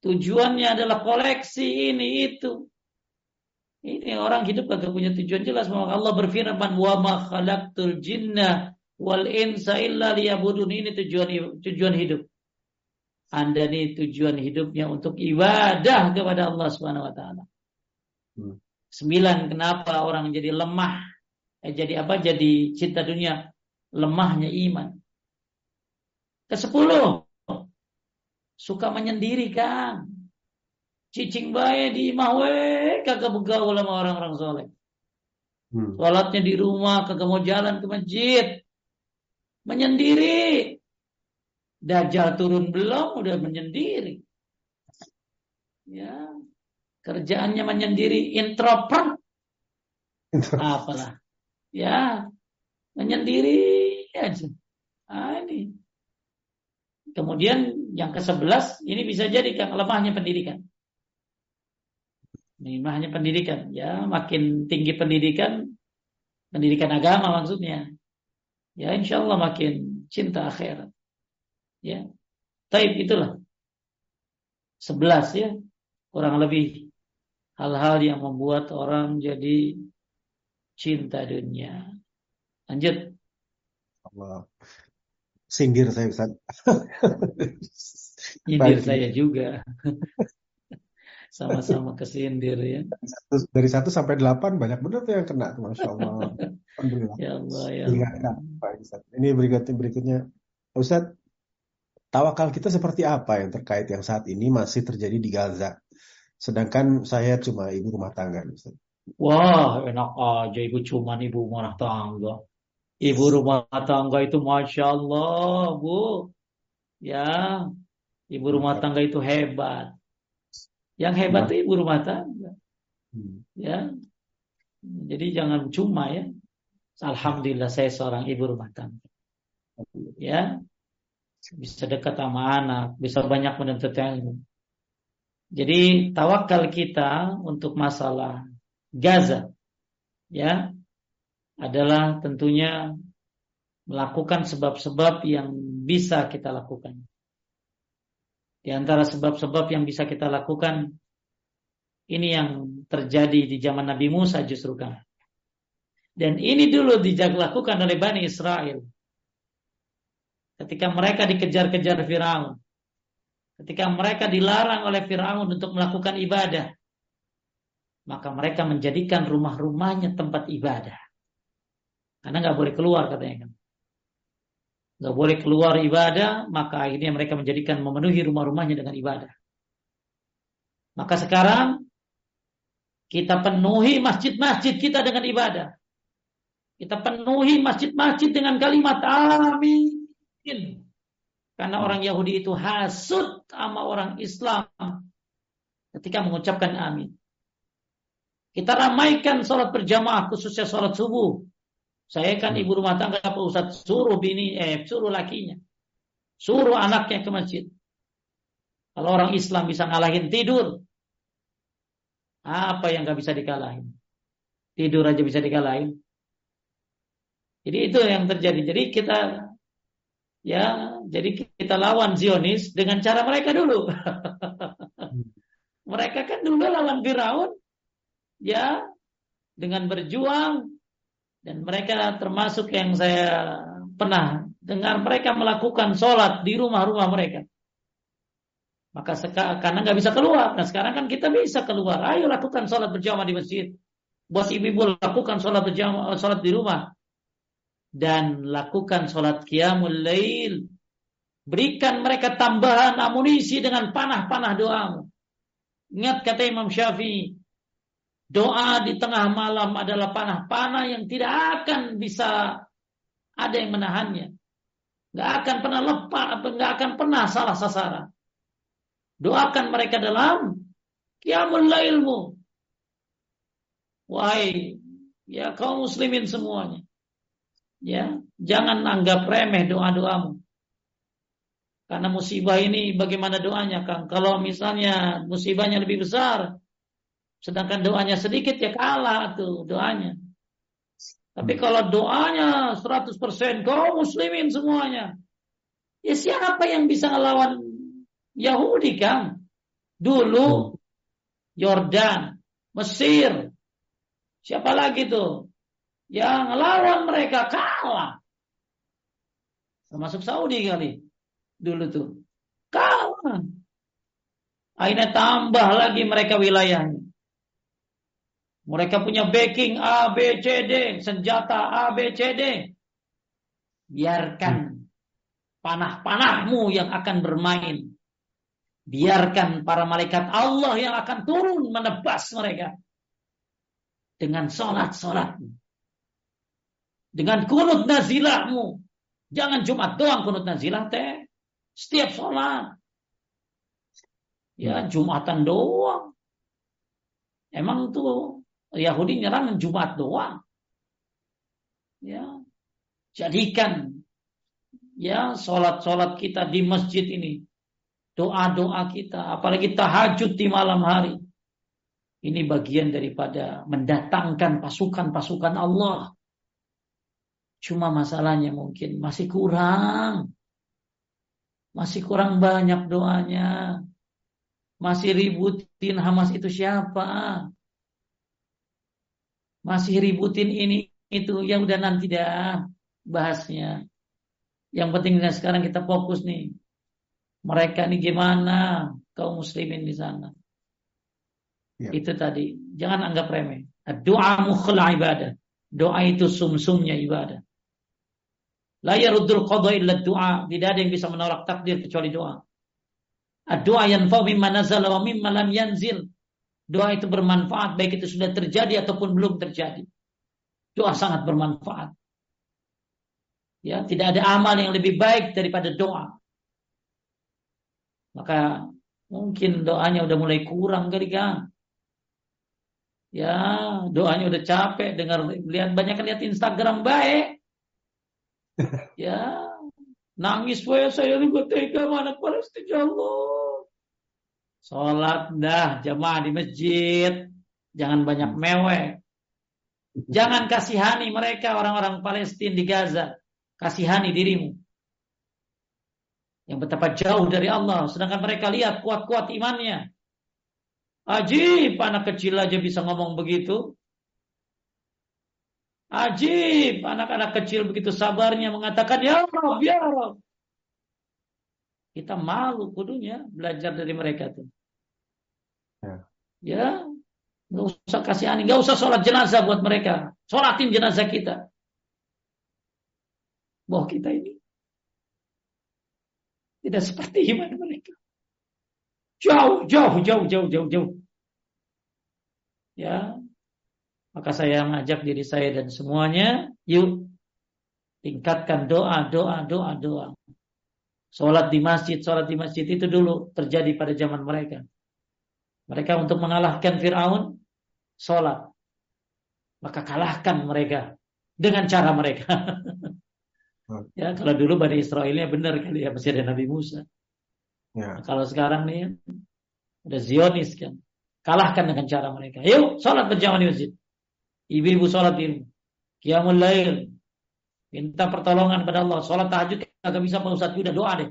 Tujuannya adalah koleksi ini itu. Ini orang hidup kagak punya tujuan jelas. Maka Allah berfirman, "Wa ma khalaqtul jinna wal insa illa liyabudun ini tujuan tujuan hidup. Anda ini tujuan hidupnya untuk ibadah kepada Allah Subhanahu wa taala. Hmm. Sembilan, kenapa orang jadi lemah? Eh, jadi apa? Jadi cinta dunia, lemahnya iman. Kesepuluh, suka menyendiri kan. Cicing bae di mahwe kagak begaul sama orang-orang soleh. Hmm. Sholatnya di rumah, kagak mau jalan ke masjid menyendiri. Dajjal turun belum udah menyendiri. Ya. Kerjaannya menyendiri introvert. Apalah. Ya. Menyendiri aja. Nah, ini. Kemudian yang ke-11 ini bisa jadi kan lemahnya pendidikan. Lemahnya pendidikan, ya makin tinggi pendidikan, pendidikan agama maksudnya, ya insya Allah makin cinta akhirat. Ya, taib itulah sebelas ya kurang lebih hal-hal yang membuat orang jadi cinta dunia. Lanjut. Allah. Sindir saya Ustaz. Sindir saya juga. Sama-sama kesindir ya. Dari satu sampai delapan banyak benar tuh yang kena, masya Allah. Alhamdulillah. Ya Allah ya. Ini berikutnya berikutnya, Ustaz. Tawakal kita seperti apa yang terkait yang saat ini masih terjadi di Gaza? Sedangkan saya cuma ibu rumah tangga, Ustaz. Wah, enak aja ibu cuma ibu rumah tangga. Ibu rumah tangga itu masya Allah, bu. Ya, ibu rumah tangga itu hebat. Yang hebat nah. itu ibu rumah tangga. Hmm. Ya. Jadi jangan cuma ya. Alhamdulillah saya seorang ibu rumah tangga. Ya. Bisa dekat sama anak, bisa banyak menuntut ilmu. Jadi tawakal kita untuk masalah Gaza ya adalah tentunya melakukan sebab-sebab yang bisa kita lakukan. Di antara sebab-sebab yang bisa kita lakukan ini yang terjadi di zaman Nabi Musa justru kan. Dan ini dulu dilakukan oleh Bani Israel. Ketika mereka dikejar-kejar Firaun. Ketika mereka dilarang oleh Firaun untuk melakukan ibadah. Maka mereka menjadikan rumah-rumahnya tempat ibadah. Karena nggak boleh keluar katanya kan. Nggak boleh keluar ibadah, maka akhirnya mereka menjadikan memenuhi rumah-rumahnya dengan ibadah. Maka sekarang kita penuhi masjid-masjid kita dengan ibadah. Kita penuhi masjid-masjid dengan kalimat amin. Karena orang Yahudi itu hasut sama orang Islam ketika mengucapkan amin. Kita ramaikan sholat berjamaah khususnya sholat subuh. Saya kan ibu rumah tangga Pak Ustaz suruh bini eh suruh lakinya. Suruh anaknya ke masjid. Kalau orang Islam bisa ngalahin tidur, apa yang nggak bisa dikalahin? Tidur aja bisa dikalahin. Jadi itu yang terjadi. Jadi kita ya, jadi kita lawan Zionis dengan cara mereka dulu. <laughs> mereka kan dulu lawan Firaun ya dengan berjuang dan mereka termasuk yang saya pernah dengar mereka melakukan sholat di rumah-rumah mereka. Maka sekarang, karena nggak bisa keluar. Nah sekarang kan kita bisa keluar. Ayo lakukan sholat berjamaah di masjid. Bos ibu-ibu lakukan sholat berjamaah, sholat di rumah. Dan lakukan sholat qiyamul lail. Berikan mereka tambahan amunisi dengan panah-panah doamu. Ingat kata Imam Syafi'i, Doa di tengah malam adalah panah-panah yang tidak akan bisa ada yang menahannya. Gak akan pernah lepas, gak akan pernah salah sasaran. Doakan mereka dalam kiamul ilmu. Wahai ya kaum muslimin semuanya. Ya, jangan anggap remeh doa-doamu. Karena musibah ini bagaimana doanya, Kang? Kalau misalnya musibahnya lebih besar, Sedangkan doanya sedikit ya kalah tuh doanya. Tapi hmm. kalau doanya 100% kaum muslimin semuanya. Ya siapa yang bisa ngelawan Yahudi kan? Dulu hmm. Yordan, Mesir. Siapa lagi tuh? Yang ngelawan mereka kalah. Termasuk Saudi kali. Dulu tuh. Kalah. Akhirnya tambah lagi mereka wilayahnya. Mereka punya backing A, B, C, D, senjata A, B, C, D. Biarkan panah-panahmu yang akan bermain. Biarkan para malaikat Allah yang akan turun menebas mereka. Dengan sholat-sholat. Dengan kunut nazilahmu. Jangan Jumat doang kunut nazilah teh. Setiap sholat. Ya Jumatan doang. Emang tuh Yahudi nyerang Jumat doang. Ya, jadikan ya sholat-sholat kita di masjid ini, doa-doa kita, apalagi tahajud di malam hari. Ini bagian daripada mendatangkan pasukan-pasukan Allah. Cuma masalahnya mungkin masih kurang. Masih kurang banyak doanya. Masih ributin Hamas itu siapa? Masih ributin ini itu yang udah nanti dah bahasnya. Yang penting sekarang kita fokus nih. Mereka ini gimana kaum muslimin di sana. Ya. Itu tadi. Jangan anggap remeh. Doa mukhla ibadah. Doa itu sumsumnya ibadah. La yaruddul qadha illa doa. Tidak ada yang bisa menolak takdir kecuali doa. Doa yang fa mimma nazala wa mimma lam yanzil. Doa itu bermanfaat baik itu sudah terjadi ataupun belum terjadi. Doa sangat bermanfaat. Ya, tidak ada amal yang lebih baik daripada doa. Maka mungkin doanya udah mulai kurang kali kan. Ya, doanya udah capek dengar lihat banyak lihat Instagram baik. <laughs> Ya, nangis saya saya juga tega mana Palestina ya Allah. Sholat dah jamaah di masjid. Jangan banyak mewek. Jangan kasihani mereka orang-orang Palestina di Gaza. Kasihani dirimu. Yang betapa jauh dari Allah. Sedangkan mereka lihat kuat-kuat imannya. Ajib, anak kecil aja bisa ngomong begitu. Ajib, anak-anak kecil begitu sabarnya mengatakan, Ya Rob, Ya Rob. Kita malu kudunya belajar dari mereka tuh. Ya. ya, nggak usah kasih aneh, nggak usah sholat jenazah buat mereka. Sholatin jenazah kita. Boh kita ini. Tidak seperti iman mereka. Jauh, jauh, jauh, jauh, jauh, jauh. Ya, maka saya mengajak diri saya dan semuanya, yuk tingkatkan doa, doa, doa, doa. Sholat di masjid, sholat di masjid itu dulu terjadi pada zaman mereka. Mereka untuk mengalahkan Fir'aun, sholat. Maka kalahkan mereka dengan cara mereka. <laughs> ya, kalau dulu Bani Israelnya benar kali ya, masih ada Nabi Musa. Ya. Nah, kalau sekarang nih, ada Zionis kan. Kalahkan dengan cara mereka. Yuk, sholat berjamaah di masjid. Ibu-ibu sholat ini. Qiyamul lail. Minta pertolongan pada Allah. Sholat tahajud agak bisa Pak Ustaz. Udah doa deh.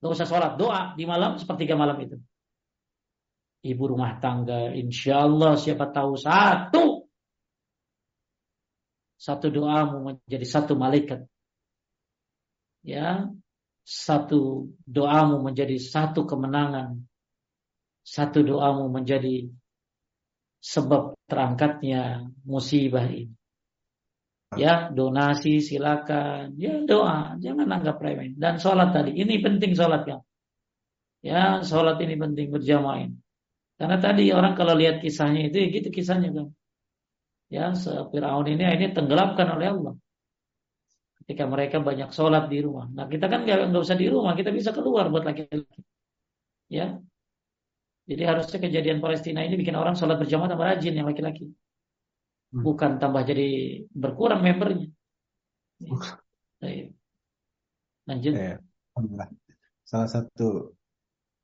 Gak usah sholat. Doa di malam sepertiga malam itu. Ibu rumah tangga. Insya Allah siapa tahu satu. Satu doamu menjadi satu malaikat. Ya. Satu doamu menjadi satu kemenangan. Satu doamu menjadi sebab terangkatnya musibah ini. Ya, donasi silakan. Ya, doa, jangan anggap remeh. Dan sholat tadi, ini penting sholat ya. Ya, sholat ini penting berjamaah. Karena tadi orang kalau lihat kisahnya itu, ya gitu kisahnya kan. Ya, Fir'aun ini ini tenggelamkan oleh Allah. Ketika mereka banyak sholat di rumah. Nah, kita kan nggak usah di rumah, kita bisa keluar buat laki-laki. Ya, jadi harusnya kejadian Palestina ini bikin orang sholat berjamaah tambah rajin yang laki-laki. Hmm. Bukan tambah jadi berkurang membernya. Lanjut. Ya, Salah satu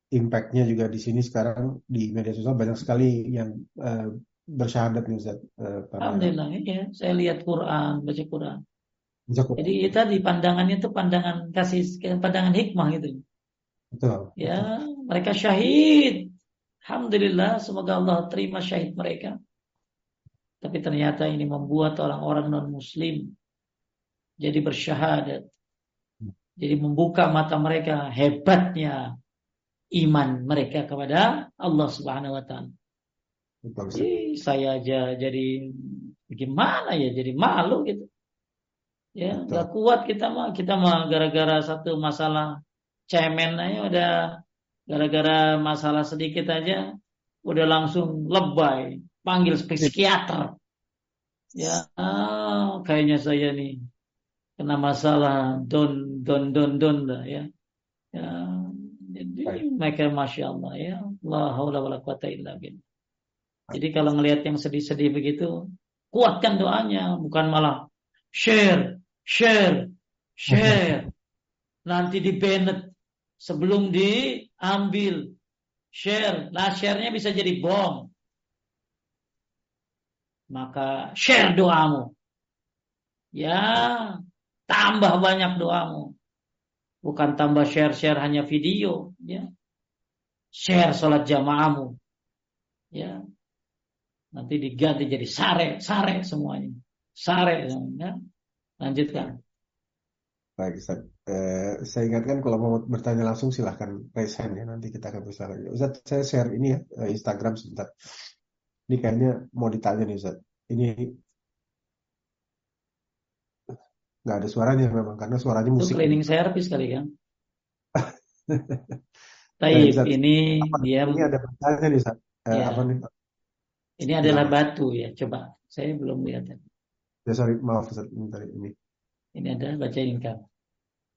impactnya juga di sini sekarang di media sosial banyak sekali yang uh, bersyahadat nih Ustaz. Uh, Alhamdulillah ya, saya lihat Quran, baca Quran. Quran. Jadi tadi pandangannya itu pandangan kasih pandangan hikmah gitu. Betul. Ya, betul. mereka syahid Alhamdulillah, semoga Allah terima syahid mereka. Tapi ternyata ini membuat orang-orang non-muslim jadi bersyahadat. Jadi membuka mata mereka hebatnya iman mereka kepada Allah Subhanahu wa taala. Saya aja jadi gimana ya jadi malu gitu. Ya, nggak kuat kita mah kita mah gara-gara satu masalah cemen aja udah Gara-gara masalah sedikit aja udah langsung lebay, panggil psikiater. Ya, ah, kayaknya saya nih kena masalah don don don don dah ya. Ya, jadi mereka masya Allah ya, Allah wala quwata illa Jadi kalau ngelihat yang sedih-sedih begitu, kuatkan doanya, bukan malah share, share, share. <laughs> Nanti di sebelum diambil share. Nah, share-nya bisa jadi bom. Maka share doamu. Ya, tambah banyak doamu. Bukan tambah share-share hanya video, ya. Share sholat jamaahmu. Ya. Nanti diganti jadi sare, sare semuanya. Sare, ya. Lanjutkan. Baik, Ustaz. Eh, saya ingatkan kalau mau bertanya langsung silahkan raise hand ya. Nanti kita akan bisa lagi. Ustaz, saya share ini ya, eh, Instagram sebentar. Ini kayaknya mau ditanya nih Ustaz. Ini nggak ada suaranya memang karena suaranya musik. Itu cleaning service kali kan? Taib, nah, ini dia ini ada pertanyaan nih Ustaz. Eh, ya. apa nih? Ini adalah ya. batu ya. Coba, saya belum lihat. Ya sorry, maaf Ustaz. Ini. Ini ada baca ingkar.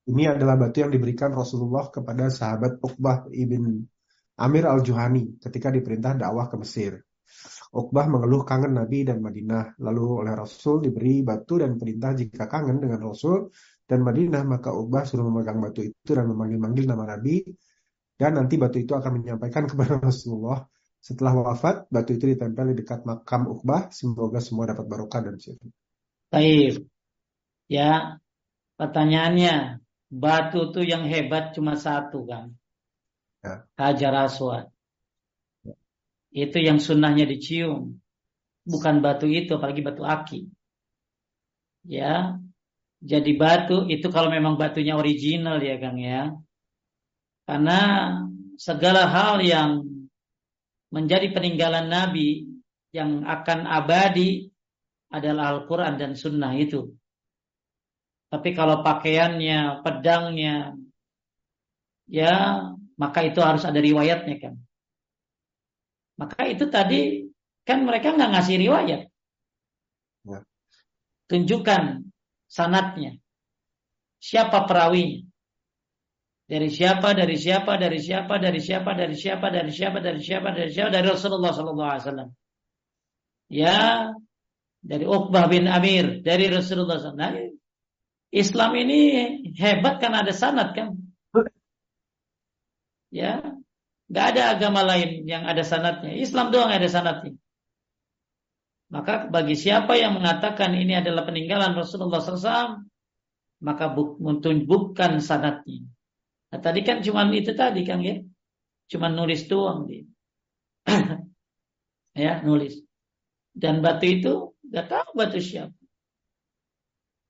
Ini adalah batu yang diberikan Rasulullah kepada sahabat Uqbah ibn Amir al-Juhani ketika diperintah dakwah ke Mesir. Uqbah mengeluh kangen Nabi dan Madinah. Lalu oleh Rasul diberi batu dan perintah jika kangen dengan Rasul dan Madinah maka Uqbah suruh memegang batu itu dan memanggil-manggil nama Nabi dan nanti batu itu akan menyampaikan <laughs> kepada Rasulullah setelah wafat batu itu ditempel di dekat makam Uqbah semoga semua dapat barokah dan syifa. Baik. Ya, pertanyaannya, batu tuh yang hebat cuma satu kan? Ya. Hajar Aswad. Itu yang sunnahnya dicium. Bukan batu itu, apalagi batu aki. Ya, jadi batu itu kalau memang batunya original ya Kang ya. Karena segala hal yang menjadi peninggalan Nabi yang akan abadi adalah Al-Quran dan Sunnah itu. Tapi kalau pakaiannya, pedangnya, ya maka itu harus ada riwayatnya kan. Maka itu tadi kan mereka nggak ngasih riwayat. Ya. Tunjukkan sanatnya. Siapa perawinya? Dari siapa, dari siapa, dari siapa, dari siapa, dari siapa, dari siapa, dari siapa, dari siapa, dari Rasulullah Sallallahu Alaihi Wasallam. Ya, dari Uqbah bin Amir, dari Rasulullah SAW. Nah, Islam ini hebat karena ada sanat kan. Ya, nggak ada agama lain yang ada sanatnya. Islam doang ada sanatnya. Maka bagi siapa yang mengatakan ini adalah peninggalan Rasulullah SAW, maka bukan sanatnya. Nah, tadi kan cuma itu tadi kan ya. Cuma nulis doang dia. <clears throat> ya, nulis. Dan batu itu gak tahu batu siapa.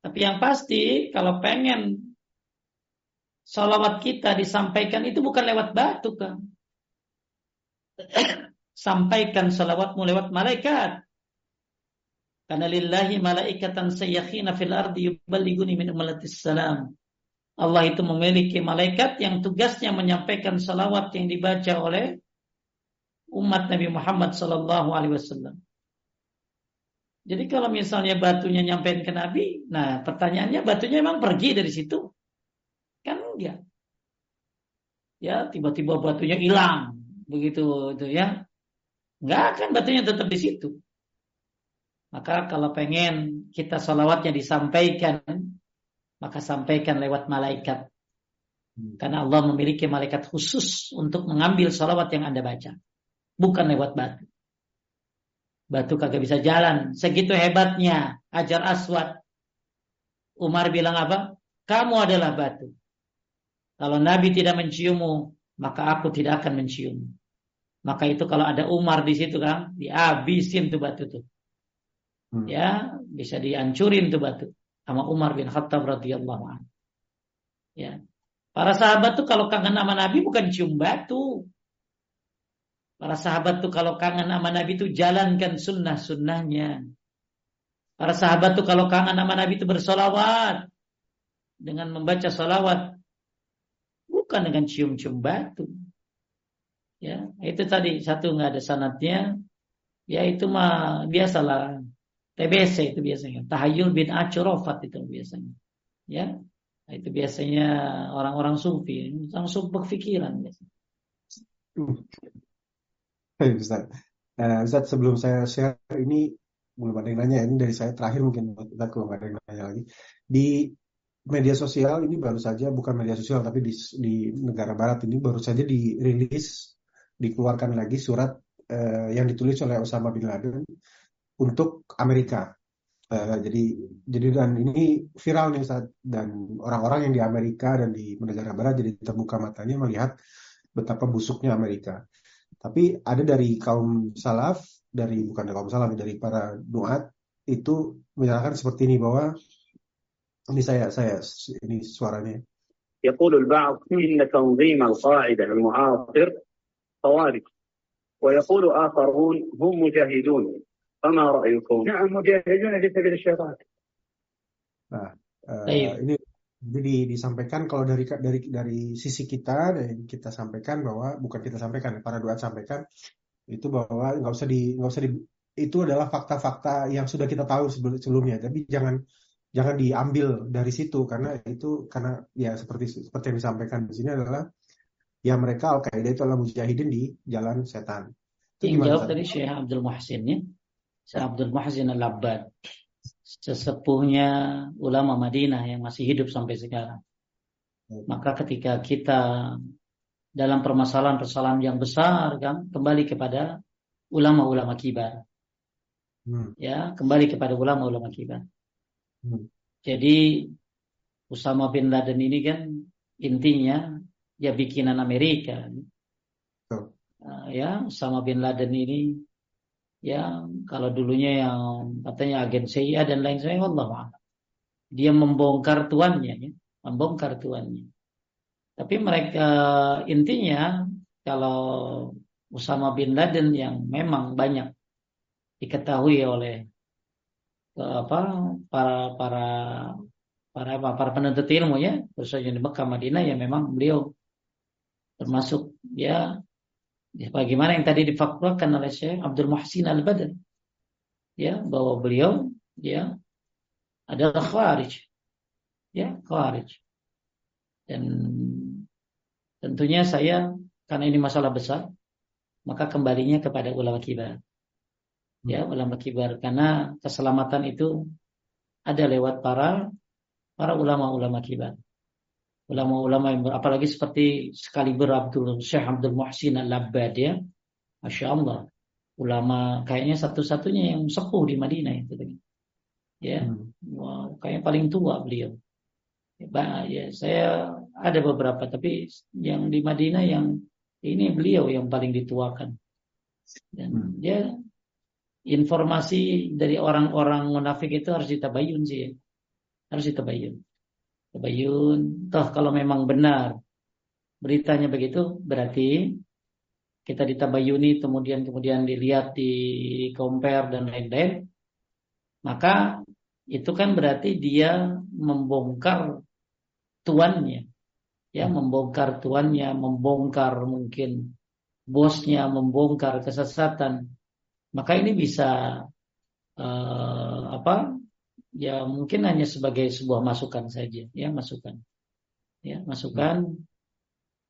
Tapi yang pasti kalau pengen salawat kita disampaikan itu bukan lewat batu kan. Sampaikan salawatmu lewat malaikat. Karena lillahi malaikatan sayyakhina fil ardi yuballiguni min umalatis salam. Allah itu memiliki malaikat yang tugasnya menyampaikan salawat yang dibaca oleh umat Nabi Muhammad Sallallahu Alaihi Wasallam. Jadi kalau misalnya batunya nyampein ke Nabi, nah pertanyaannya batunya emang pergi dari situ? Kan enggak. Ya, tiba-tiba batunya hilang. Begitu itu ya. Enggak kan batunya tetap di situ. Maka kalau pengen kita salawatnya disampaikan maka sampaikan lewat malaikat. Hmm. Karena Allah memiliki malaikat khusus untuk mengambil salawat yang Anda baca. Bukan lewat batu. Batu kagak bisa jalan. Segitu hebatnya ajar aswad. Umar bilang apa? Kamu adalah batu. Kalau Nabi tidak menciummu, maka aku tidak akan mencium. Maka itu kalau ada Umar di situ kan, dihabisin tuh batu tuh. Hmm. Ya, bisa dihancurin tuh batu sama Umar bin Khattab radhiyallahu anhu. Ya. Para sahabat tuh kalau kangen sama Nabi bukan cium batu. Para sahabat tuh kalau kangen sama Nabi tuh jalankan sunnah-sunnahnya. Para sahabat tuh kalau kangen sama Nabi itu bersolawat. Dengan membaca solawat. Bukan dengan cium-cium batu. Ya, itu tadi satu nggak ada sanatnya. Ya itu mah biasalah TBC itu biasanya. Tahayul bin Acurofat itu biasanya. Ya. Itu biasanya orang-orang sufi, langsung berpikiran biasanya. Hey, Ustaz. Uh, Ustaz sebelum saya share ini belum ada yang nanya ini dari saya terakhir mungkin Ustaz kalau ada yang nanya lagi di media sosial ini baru saja bukan media sosial tapi di, di negara barat ini baru saja dirilis dikeluarkan lagi surat uh, yang ditulis oleh Osama bin Laden untuk Amerika. Uh, jadi jadi dan ini viral nih saat dan orang-orang yang di Amerika dan di negara barat jadi terbuka matanya melihat betapa busuknya Amerika. Tapi ada dari kaum salaf, dari bukan dari kaum salaf, dari para duat itu menyatakan seperti ini bahwa ini saya saya ini suaranya. يقول البعض إن تنظيم القاعدة المعاصر خوارج ويقول آخرون هم مجاهدون فما رأيكم؟ نعم مجاهدون في سبيل الشيطان. Nah, uh, ini jadi disampaikan kalau dari dari dari sisi kita dan kita sampaikan bahwa bukan kita sampaikan para doa sampaikan itu bahwa nggak usah di nggak usah di itu adalah fakta-fakta yang sudah kita tahu sebelumnya tapi jangan jangan diambil dari situ karena itu karena ya seperti seperti yang disampaikan di sini adalah ya mereka al qaeda itu adalah mujahidin di jalan setan. Itu jawab dari Syekh Abdul Muhsin ya. Syekh Abdul Muhsin Al-Abbad sesepuhnya ulama Madinah yang masih hidup sampai sekarang. Maka ketika kita dalam permasalahan-permasalahan yang besar kan kembali kepada ulama-ulama kibar. Hmm. Ya, kembali kepada ulama-ulama kibar. Hmm. Jadi Usama bin Laden ini kan intinya ya bikinan Amerika. Oh. ya, Usama bin Laden ini ya kalau dulunya yang katanya agen CIA dan lain sebagainya Allah dia membongkar tuannya ya membongkar tuannya tapi mereka intinya kalau Usama bin Laden yang memang banyak diketahui oleh apa para para para para penuntut ilmu ya khususnya di Mekah Madinah ya memang beliau Termasuk ya, ya bagaimana yang tadi difakwakan oleh Syekh Abdul Muhsin Al-Badr. Ya, bahwa beliau ya adalah khawarij. Ya, khawarij. Dan tentunya saya karena ini masalah besar, maka kembalinya kepada ulama kibar. Ya, ulama kibar karena keselamatan itu ada lewat para para ulama-ulama kibar. Ulama-ulama yang apalagi seperti sekali Abdul Syekh Abdul Muhsin Al-Abbad ya. Masya Allah. Ulama kayaknya satu-satunya yang sepuh di Madinah itu. Ya, hmm. wow, kayaknya paling tua beliau. Ya, ya, saya ada beberapa tapi yang di Madinah yang ini beliau yang paling dituakan. Dan hmm. dia informasi dari orang-orang munafik itu harus ditabayun sih. Ya. Harus ditabayun. Tabayun. Toh kalau memang benar beritanya begitu berarti kita ditabayuni kemudian kemudian dilihat di compare dan lain-lain maka itu kan berarti dia membongkar tuannya ya membongkar tuannya membongkar mungkin bosnya membongkar kesesatan maka ini bisa uh, apa ya mungkin hanya sebagai sebuah masukan saja ya masukan ya masukan hmm.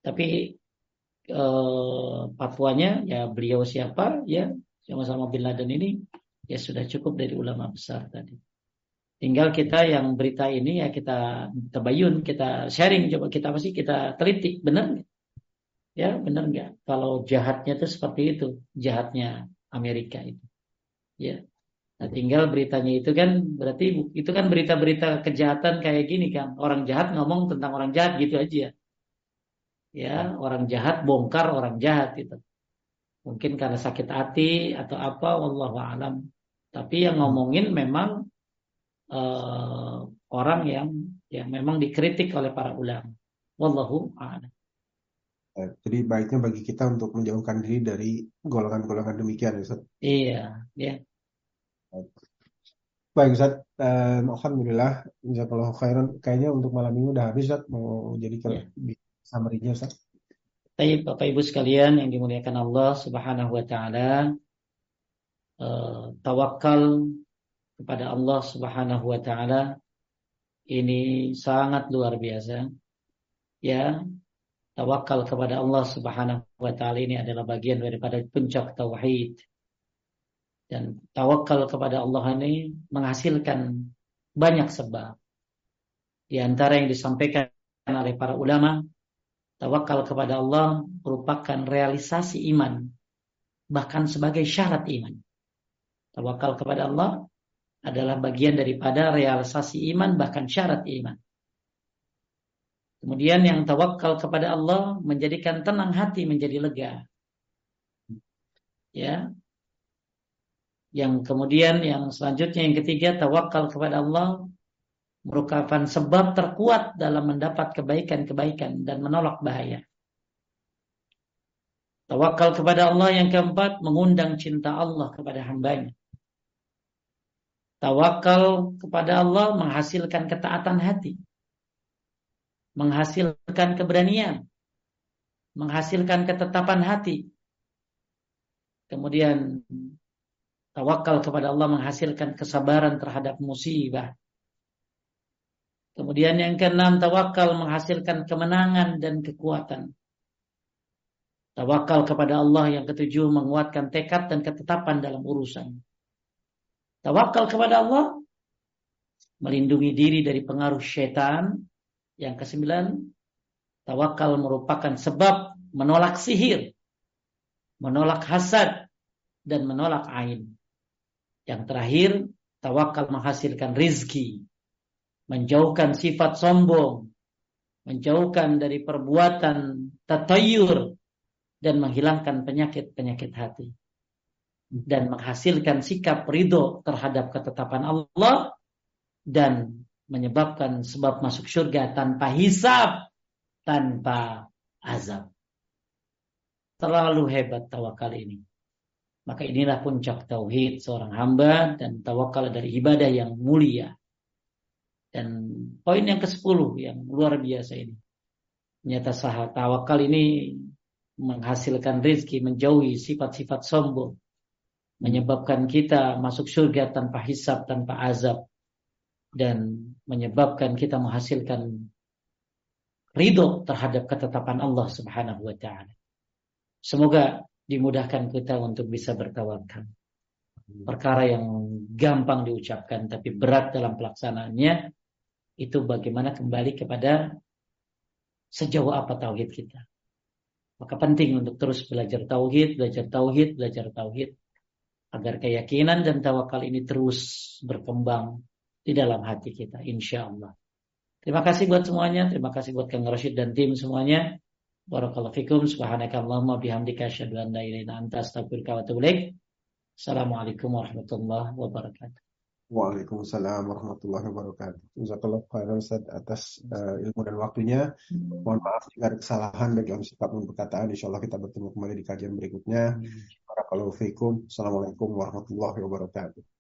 tapi uh, fatwanya ya beliau siapa ya sama-sama Bin Laden ini ya sudah cukup dari ulama besar tadi Tinggal kita yang berita ini ya kita tabayun, kita sharing, coba kita pasti kita teliti, benar? Ya benar nggak? Kalau jahatnya itu seperti itu, jahatnya Amerika itu. Ya. Nah, tinggal beritanya itu kan berarti itu kan berita-berita kejahatan kayak gini kan. Orang jahat ngomong tentang orang jahat gitu aja. Ya, orang jahat bongkar orang jahat itu. Mungkin karena sakit hati atau apa wallahu alam. Tapi yang ngomongin memang uh, orang yang yang memang dikritik oleh para ulama. Wallahu a'lam. Jadi baiknya bagi kita untuk menjauhkan diri dari golongan-golongan demikian, Ustaz. Iya, ya. Baik, Ustaz. Um, Alhamdulillah, jazakallahu khairan. Kayaknya untuk malam ini udah habis, Ustaz. Mau jadi ke ya. summary-nya, Ustaz. Baik, Bapak Ibu sekalian yang dimuliakan Allah Subhanahu wa taala. Uh, tawakal kepada Allah Subhanahu wa taala ini sangat luar biasa. Ya, tawakal kepada Allah Subhanahu wa taala ini adalah bagian daripada puncak tauhid. Dan tawakal kepada Allah ini menghasilkan banyak sebab. Di antara yang disampaikan oleh para ulama, tawakal kepada Allah merupakan realisasi iman, bahkan sebagai syarat iman. Tawakal kepada Allah adalah bagian daripada realisasi iman bahkan syarat iman. Kemudian yang tawakal kepada Allah menjadikan tenang hati menjadi lega. Ya. Yang kemudian yang selanjutnya yang ketiga tawakal kepada Allah merupakan sebab terkuat dalam mendapat kebaikan-kebaikan dan menolak bahaya. Tawakal kepada Allah yang keempat mengundang cinta Allah kepada hambanya. Tawakal kepada Allah menghasilkan ketaatan hati. Menghasilkan keberanian. Menghasilkan ketetapan hati. Kemudian tawakal kepada Allah menghasilkan kesabaran terhadap musibah. Kemudian yang keenam tawakal menghasilkan kemenangan dan kekuatan. Tawakal kepada Allah yang ketujuh menguatkan tekad dan ketetapan dalam urusan. Tawakal kepada Allah melindungi diri dari pengaruh syaitan. Yang kesembilan, tawakal merupakan sebab menolak sihir, menolak hasad, dan menolak ain. Yang terakhir, tawakal menghasilkan rizki, menjauhkan sifat sombong, menjauhkan dari perbuatan tatayur, dan menghilangkan penyakit-penyakit hati dan menghasilkan sikap ridho terhadap ketetapan Allah dan menyebabkan sebab masuk surga tanpa hisab, tanpa azab. Terlalu hebat tawakal ini. Maka inilah puncak tauhid seorang hamba dan tawakal dari ibadah yang mulia. Dan poin yang ke-10 yang luar biasa ini. Nyata sah tawakal ini menghasilkan rezeki, menjauhi sifat-sifat sombong, menyebabkan kita masuk surga tanpa hisab, tanpa azab, dan menyebabkan kita menghasilkan ridho terhadap ketetapan Allah Subhanahu wa taala. Semoga dimudahkan kita untuk bisa bertawakal. Perkara yang gampang diucapkan tapi berat dalam pelaksanaannya itu bagaimana kembali kepada sejauh apa tauhid kita. Maka penting untuk terus belajar tauhid, belajar tauhid, belajar tauhid agar keyakinan dan tawakal ini terus berkembang di dalam hati kita insya Allah. Terima kasih buat semuanya, terima kasih buat Kang Rashid dan tim semuanya. Barakallahu fikum subhanakallahumma bihamdika asyhadu an la ilaha illa anta astaghfiruka wa atubu ilaik. Assalamualaikum warahmatullahi wabarakatuh. Waalaikumsalam warahmatullahi wabarakatuh. Jazakallah khairan Ustaz atas uh, ilmu dan waktunya. Mohon maaf jika ada kesalahan bagi dalam sikap dan perkataan. Insya Allah kita bertemu kembali di kajian berikutnya. Barakallahu fiikum. Assalamualaikum warahmatullahi wabarakatuh.